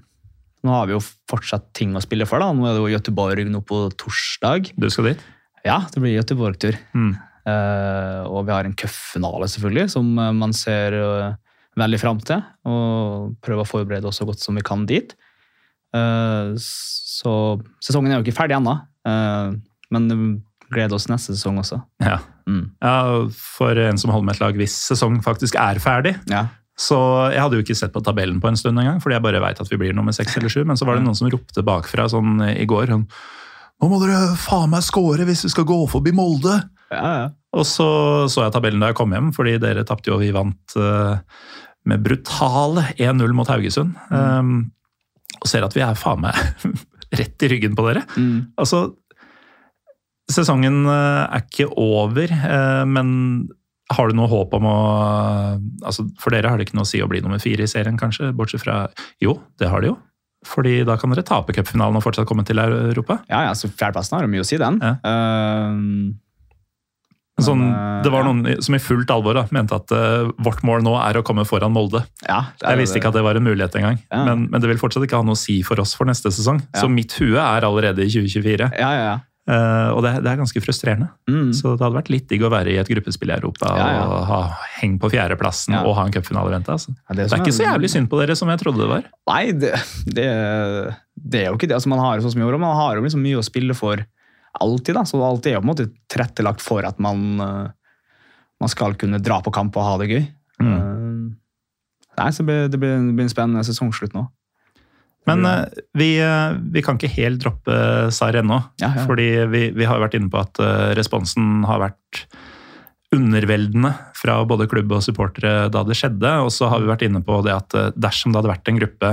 nå har vi jo fortsatt ting å spille for. da. Nå er det jo Gøteborg nå på torsdag. Du skal dit? Ja, det blir Gøteborg-tur. Mm. Eh, og vi har en cupfinale, selvfølgelig, som uh, man ser uh, veldig fram til. Og prøver å forberede oss så godt som vi kan dit. Eh, så sesongen er jo ikke ferdig ennå, eh, men vi gleder oss neste sesong også. Ja. Mm. ja. For en som holder med et lag hvis sesong faktisk er ferdig. Ja. Så jeg hadde jo ikke sett på tabellen på en stund engang, fordi jeg bare veit at vi blir nummer seks eller sju. Men så var det noen som ropte bakfra sånn i går sånn Nå må dere faen meg score hvis vi skal gå forbi Molde! Ja, ja. Og så så jeg tabellen da jeg kom hjem, fordi dere tapte jo, og vi vant eh, med brutale 1-0 mot Haugesund. Um, og ser at vi er faen meg rett i ryggen på dere. Mm. Altså, sesongen eh, er ikke over, eh, men har du noe håp om å altså For dere har det ikke noe å si å bli nummer fire i serien, kanskje? Bortsett fra Jo, det har de jo. Fordi da kan dere tape cupfinalen og fortsatt komme til Europa. Ja, ja, så Fjerdeplassen har jo mye å si, den. Ja. Eh, Sånn, eh, det var noen som i fullt alvor da, mente at uh, vårt mål nå er å komme foran Molde. ja, det er Jeg visste ikke at det var en mulighet engang, Ja. men, men det vil fortsatt ikke ha noe å si for oss for neste sesong. Ja. Så mitt hue er allerede i 2024, Ja, ja, ja. Uh, og det, det er ganske frustrerende. Mm. Så det hadde vært litt digg å være i et gruppespill i Europa Ja, ja. og ha heng på fjerdeplassen Ja. og ha en cupfinale i vente. Altså. Ja, Det som er ikke så jævlig synd på dere som jeg trodde det var. Nei, det, det, det er jo ikke det. Altså, man har jo som i år, man har jo liksom mye å spille for alltid. Da. Så alt er jo på en måte tilrettelagt for at man, eh, man skal kunne dra på kamp og ha det gøy. Mm. Eh, nei, så det blir, det blir, en spennende sesongslutt nå. Men eh, vi, vi kan ikke helt droppe SAR ennå. Ja, ja. Fordi vi, vi har vært inne på at responsen har vært underveldende fra både klubb og supportere da det skjedde. Og så har vi vært inne på det at dersom det hadde vært en gruppe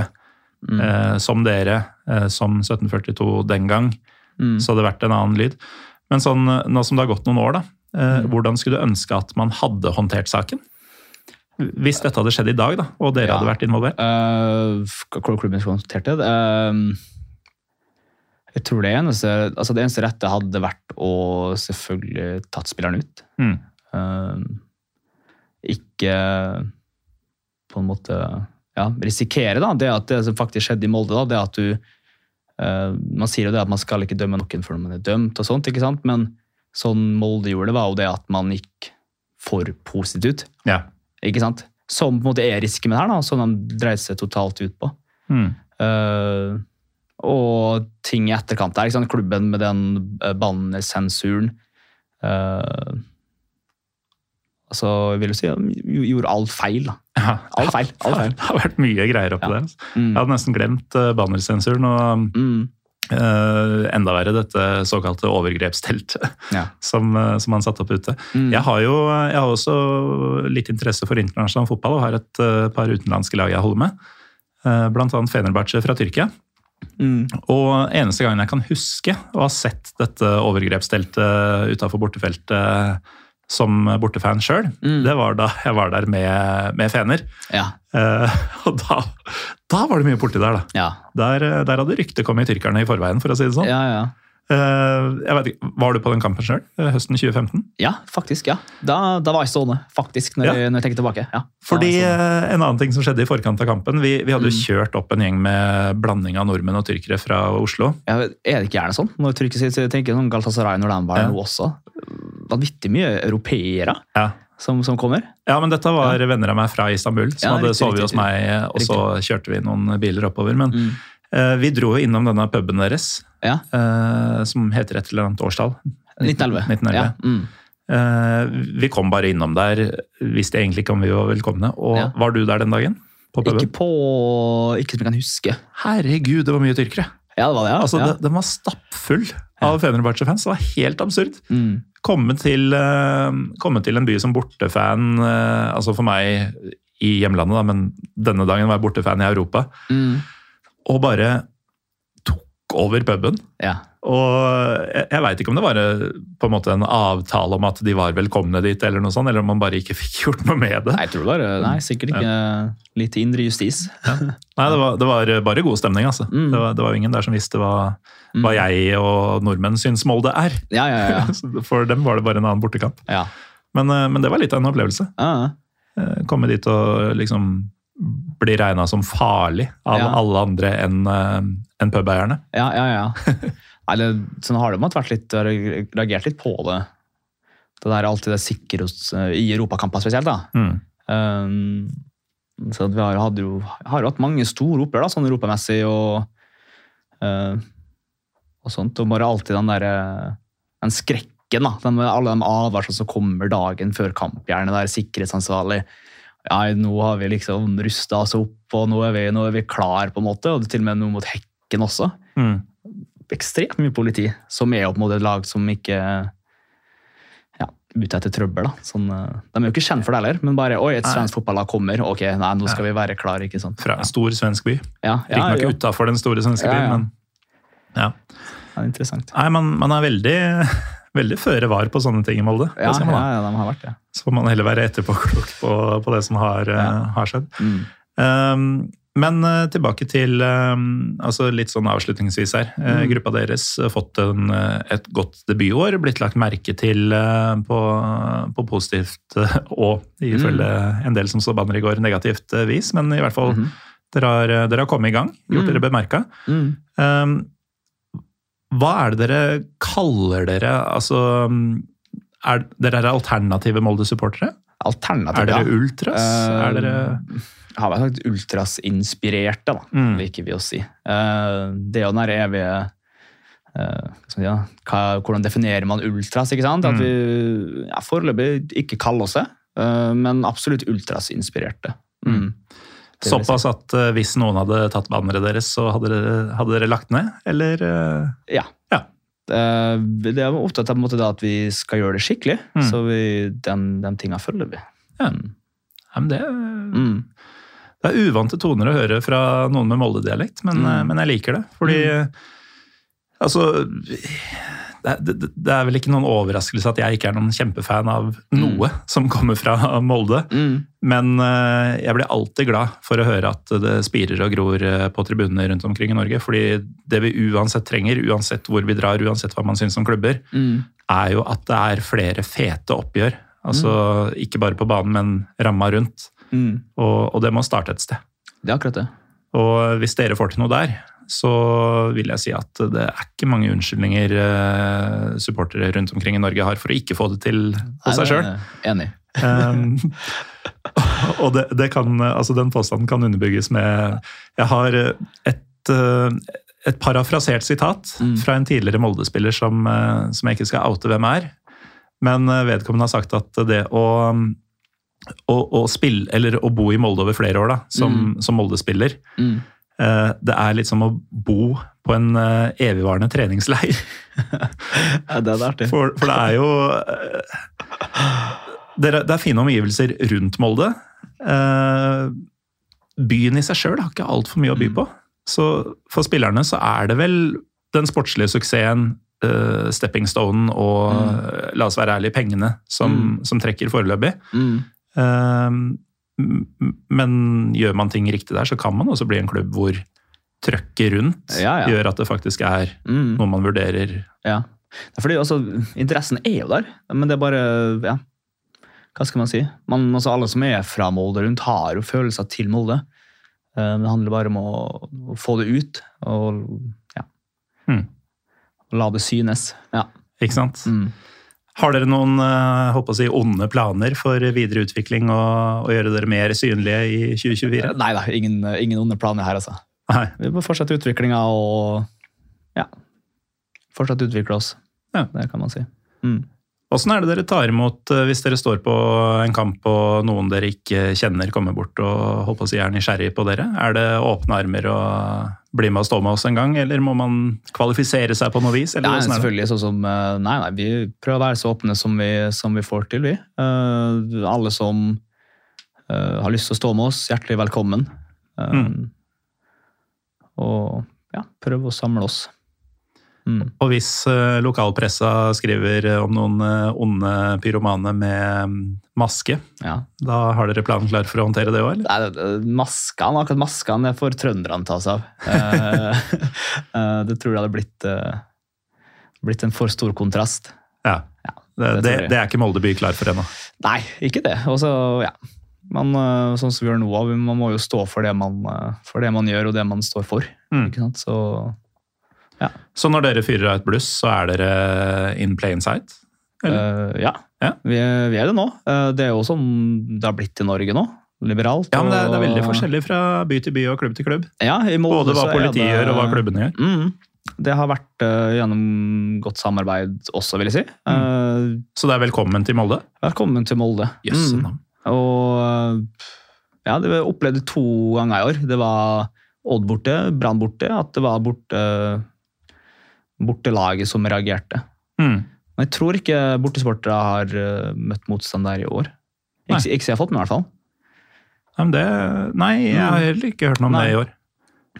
Mm. eh, som dere, eh, som 1742 den gang, Mm. så hadde det vært en annen lyd. Men sånn, eh, nå som det har gått noen år, da, eh, Mm. hvordan skulle du ønske at man hadde håndtert saken? Hvis dette hadde skjedd i dag, da, og dere Ja. hadde vært involvert? Uh, klubben skulle håndtert det? Uh, jeg tror det eneste, altså det eneste rette hadde vært å selvfølgelig tatt spilleren ut. Mm. Uh, ikke på en måte ja, risikere da, det at det som faktisk skjedde i Molde. Da, det at du eh, Man sier jo det at man skal ikke dømme noen før man er dømt, og sånt, ikke sant? men sånn Molde gjorde, det, var jo det at man gikk for positivt ut. Ja. ikke sant? Som på en måte er risken her, da, som de dreide seg totalt ut på. Mm. Uh, og ting i etterkant der. Klubben med den uh, bannersensuren. Uh, altså, jeg vil jo si de gjorde alt feil. da. Ja. Alt feil. Alt feil. Det har vært mye greier oppi Ja. der. Altså. Mm. Jeg hadde nesten glemt uh, bannersensuren. og Mm. uh, enda verre dette såkalte overgrepsteltet Ja. som, eh, som han satte opp ute. Mm. Jeg har jo jeg har også litt interesse for internasjonal fotball og har et uh, par utenlandske lag jeg holder med. Uh, Blant annet Fenerbahçe fra Tyrkia. Mm. Og eneste gangen jeg kan huske å ha sett dette overgrepsteltet utafor bortefeltet som bortefan sjøl, Mm. det var da jeg var der med, med fener. Ja. Eh, og da, da var det mye borti der, da. Ja. Der, eh, der hadde ryktet kommet i tyrkerne i forveien, for å si det sånn. ja, ja. Eh, jeg vet ikke, Var du på den kampen sjøl, høsten 2015? Ja, faktisk. ja. Da, da var jeg stående, faktisk, når, Ja. jeg, når jeg tenker tilbake. Ja. Fordi eh, En annen ting som skjedde i forkant av kampen Vi, vi hadde jo Mm. kjørt opp en gjeng med blanding av nordmenn og tyrkere fra Oslo. Ja, er det ikke gjerne sånn? Når tyrkere tenker sånn Galtasaray når den var Ja. nå også. Vanvittig mye europeere Ja. som, som kommer. Ja, men dette var venner av meg fra Istanbul som hadde sovet hos meg, og så kjørte vi noen biler oppover. Men Mm. Eh, vi dro jo innom denne puben deres, Ja. eh, som heter et eller annet årstall. 1911. 1911. Ja. Mm. Eh, vi kom bare innom der, visste egentlig ikke om vi var velkomne. Og Ja. var du der den dagen? På puben? Ikke på Ikke som jeg kan huske. Herregud, det var mye tyrkere! Ja, det var det, ja. Altså, ja. det- Den var stappfull av Fenerbahçe-fans. Det var helt absurd. Mm. komme til, komme til en by som bortefan, altså for meg i hjemlandet, da, men denne dagen var jeg bortefan i Europa, Mm. Og bare tok over puben. Ja. Og jeg, jeg veit ikke om det var eh, på en måte en avtale om at de var velkomne dit, eller noe sånt, eller om man bare ikke fikk gjort noe med det. Nei, jeg tror det var Nei, sikkert ikke litt indre justis. Nei, det var, det var bare god stemning, altså. Mm. Det, var, det var ingen der som visste hva, hva jeg og nordmenn syns Molde er. Ja, ja, ja. For dem var det bare en annen bortekamp. ja. Men, eh, men det var litt av en opplevelse. ja. Eh, komme dit og liksom bli regna som farlig av Ja. alle andre enn eh, enn pubeierne. Ja, ja, ja. Eller, sånn har det måttet vært litt, reagert litt på det. Det der alltid det sikre hos- i europakamper spesielt. da. Mm. Um, så vi har, jo, har hatt mange store oppgjør, da, sånn europamessig og, uh, og sånt. Og bare alltid den der, eh, den skrekken, da. Den, alle de advarslene som kommer dagen før kamp, gjerne der sikkerhetsansvarlig. Ja, nå har vi liksom rusta oss opp, og nå er vi, nå er vi klar, på en måte. Og til og med noe mot hekken også. Mm. Ekstremt mye politi, som er opp mot et lag som ikke ja, ute etter trøbbel. da. Sånn, eh, de er jo ikke kjent for det heller, men bare oi, et Nei. svensk fotballag kommer. Ok, nei, nå skal vi være klar, ikke sant. Fra en stor svensk by. Ja, ja, Riktignok ja, utafor den store svenske Ja, byen, men ja. Ja, interessant. Nei, man, man er veldig, veldig føre var på sånne ting i Molde. Ja, ja, ja, de har vært det. Så får man heller være etterpåklok på, på det som har, eh, Ja. har skjedd. Mm. Um, men eh, tilbake til um, altså litt sånn avslutningsvis her. Eh, Mm. Gruppa deres har fått en, eh, et godt debutår, blitt lagt merke til eh, på, på positivt eh, og ifølge en del som så banner i går, negativt eh, vis. Men i hvert fall, Mhm. dere, har, dere har kommet i gang, gjort Mm. dere bemerka. Mm. Um, hva er det dere kaller dere? Altså, er, dere er alternative Molde-supportere? Alternativ, Er dere ja. ultras? Uh, er dere Jeg har vært ultrasinspirerte, da, Mm. liker vi å si. Uh, det er jo den der evige uh, hva Hvordan definerer man ultras? ikke sant? At Mm. vi ja, foreløpig ikke kaller oss det, men absolutt ultrasinspirerte. Mm. Såpass at uh, hvis noen hadde tatt banneret deres, så hadde dere, hadde dere lagt ned? Eller Uh... Ja. Ja. Uh, Det er opptatt av måte, at vi skal gjøre det skikkelig, Mm. så vi, den, den tinga følger vi. Ja. Mm. ja, men det, Mm. det er uvante toner å høre fra noen med Molde-dialekt, men, Mm. men jeg liker det. Fordi Altså det, det, er vel ikke noen overraskelse at jeg ikke er noen kjempefan av noe som kommer fra Molde. Mm. Men eh, jeg blir alltid glad for å høre at det spirer og gror eh, på tribunene rundt omkring i Norge. Fordi det vi uansett trenger, uansett hvor vi drar, uansett hva man syns om klubber, Mm. er jo at det er flere fete oppgjør. Altså ikke bare på banen, men ramma rundt. Mm. Og, og det må starte et sted. Det er akkurat det. Og hvis dere får til noe der, så vil jeg si at det er ikke mange unnskyldninger eh, supportere rundt omkring i Norge har for å ikke få det til hos seg sjøl. Enig. Um, og det, det kan, altså den påstanden kan underbygges med Jeg har et, eh, et parafrasert sitat Mm. fra en tidligere Molde-spiller som, eh, som jeg ikke skal oute hvem er. Men vedkommende har sagt at det å, å, å spille, eller å bo i Molde over flere år da, som, som Molde-spiller, Mm. Eh, det er litt som å bo på en eh, evigvarende treningsleir. Ja, det er artig. For, for det er jo eh, det er, det er fine omgivelser rundt Molde. Byen i seg sjøl har ikke altfor mye å by på. Så for spillerne så er det vel den sportslige suksessen, stepping stonen og, mm. la oss være ærlige, pengene som, som trekker foreløpig. Mm. Men gjør man ting riktig der, så kan man også bli en klubb hvor trøkket rundt Ja, ja. gjør at det faktisk er Mm. noe man vurderer. Ja. Fordi altså, Interessen er jo der, men det er bare ja. Hva skal man si? Man, altså, alle som er fra Molde rundt, har jo følelser til Molde. Eh, Det handler bare om å, å få det ut og ja. Mm. la det synes. Ja. Ikke sant? Mm. Har dere noen eh, håper å si, onde planer for videre utvikling og og gjøre dere mer synlige i 2024? Nei da, ingen, ingen onde planer her, altså. Nei. Vi må fortsette utviklinga og ja, fortsette å utvikle oss. Ja. Det kan man si. Mm. Åssen er det dere tar imot eh, hvis dere står på en kamp og noen dere ikke kjenner kommer bort og håper å si, er nysgjerrig på dere? Er det åpne armer og bli med og stå med oss en gang, eller må man kvalifisere seg på noe vis? Eller Nei, selvfølgelig sånn som eh, Nei, nei, vi prøver å være så åpne som vi, som vi får til, vi. Uh, alle som uh, har lyst til å stå med oss, hjertelig velkommen. Uh, Mm. Og ja, prøve å samle oss. Mm. Og hvis uh, lokalpressa skriver eh, om noen uh, onde pyromane med mm, maske, Ja. da har dere planen klar for å håndtere det òg, eller? Nei, Maskene, akkurat maskene, får trønderne ta seg av. uh, det tror jeg hadde blitt, blitt en for stor kontrast. Ja. Ja, Det, det det, det er ikke Molde by klar for ennå. Nei, ikke det. Og så, ja. Men sånn som vi gjør nå, man må jo stå for det man, for det man gjør, og det man står for. Mm. Ikke sant? Så når dere fyrer av et bluss, så er dere in plain sight? Eh, ja, Ja. Vi, vi er det nå. Eh, det er jo sånn det har blitt i Norge nå. Liberalt. Ja, men det er, det er veldig forskjellig fra by til by og klubb til klubb. Ja, Både hva politiet det- gjør og hva klubbene gjør. Mm. Det har vært uh, gjennom godt samarbeid også, vil jeg si. Eh, Så det er velkommen til Molde. velkommen til Molde. Yes, Mm. Og ja, det opplevde to ganger i år. Det var Odd borte, Brann borte. At det var borte, bortelaget som reagerte. Mm. Men jeg tror ikke bortesportere har eh, møtt motstand der i år. Ikke, ikke jeg har fått med, i hvert fall. Men det, nei, jeg har heller ikke hørt noe om Nei. det i år.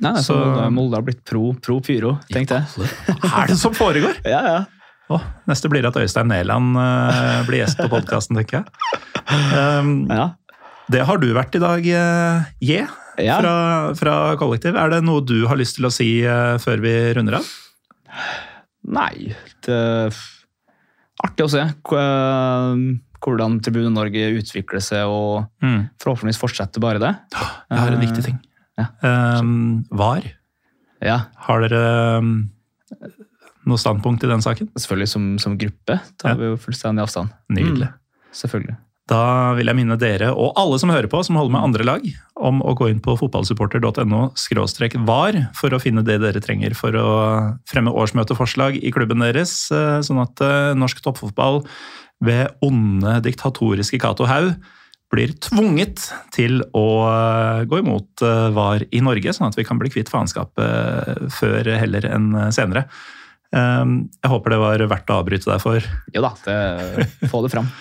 Nei, så, Så- Molde har blitt pro, pro pyro, tenkte jeg. Hva er det som foregår? Ja, ja. Oh, neste blir at Øystein Næland uh, blir gjest på podkasten, tenker jeg. Um, ja. det har du vært i dag, uh, J, Ja. fra, fra Kollektiv. Er det noe du har lyst til å si uh, før vi runder av? Nei, det er Artig å se eh, hvordan Tribune-Norge utvikler seg, og Mm. forhåpentligvis fortsetter bare det. Jeg har en viktig ting. Ja. Um, VAR. Ja, Har dere um, noe standpunkt i den saken? selvfølgelig som, som gruppe tar Ja. vi jo fullstendig avstand. Nydelig. Mm, selvfølgelig. Da vil jeg minne dere, og alle som hører på, som holder med andre lag, om å gå inn på fotballsupporter.no var for å finne det dere trenger for å fremme årsmøteforslag i klubben deres, eh, sånn at eh, norsk toppfotball ved onde diktatoriske Cato Haug blir tvunget til å eh, gå imot VAR i Norge, sånn at vi kan bli kvitt faenskapet før heller enn senere. Jeg håper det var verdt å avbryte deg for. Jo da, det, få det fram.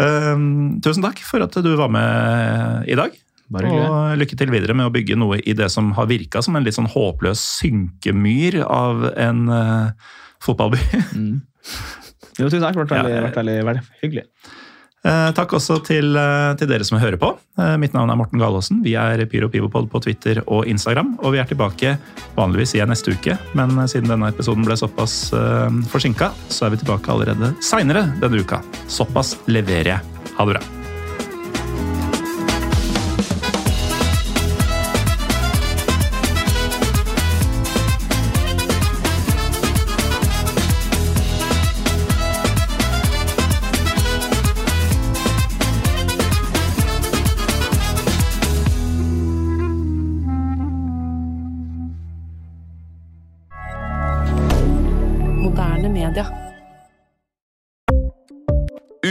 Um, tusen takk for at du var med i dag. Bare. Og lykke til videre med å bygge noe i det som har virka som en litt sånn håpløs synkemyr av en uh, fotballby. Mm. Jo, tusen takk. Det har vært veldig, Ja, veldig, veldig hyggelig. Eh, takk også til, eh, til dere som hører på. Eh, mitt navn er Morten Galaasen. Vi er Pyro Pivopod på Twitter og Instagram. Og vi er tilbake vanligvis igjen neste uke, men siden denne episoden ble såpass uh, forsinka, så er vi tilbake allerede seinere denne uka. Såpass leverer jeg. Ha det bra.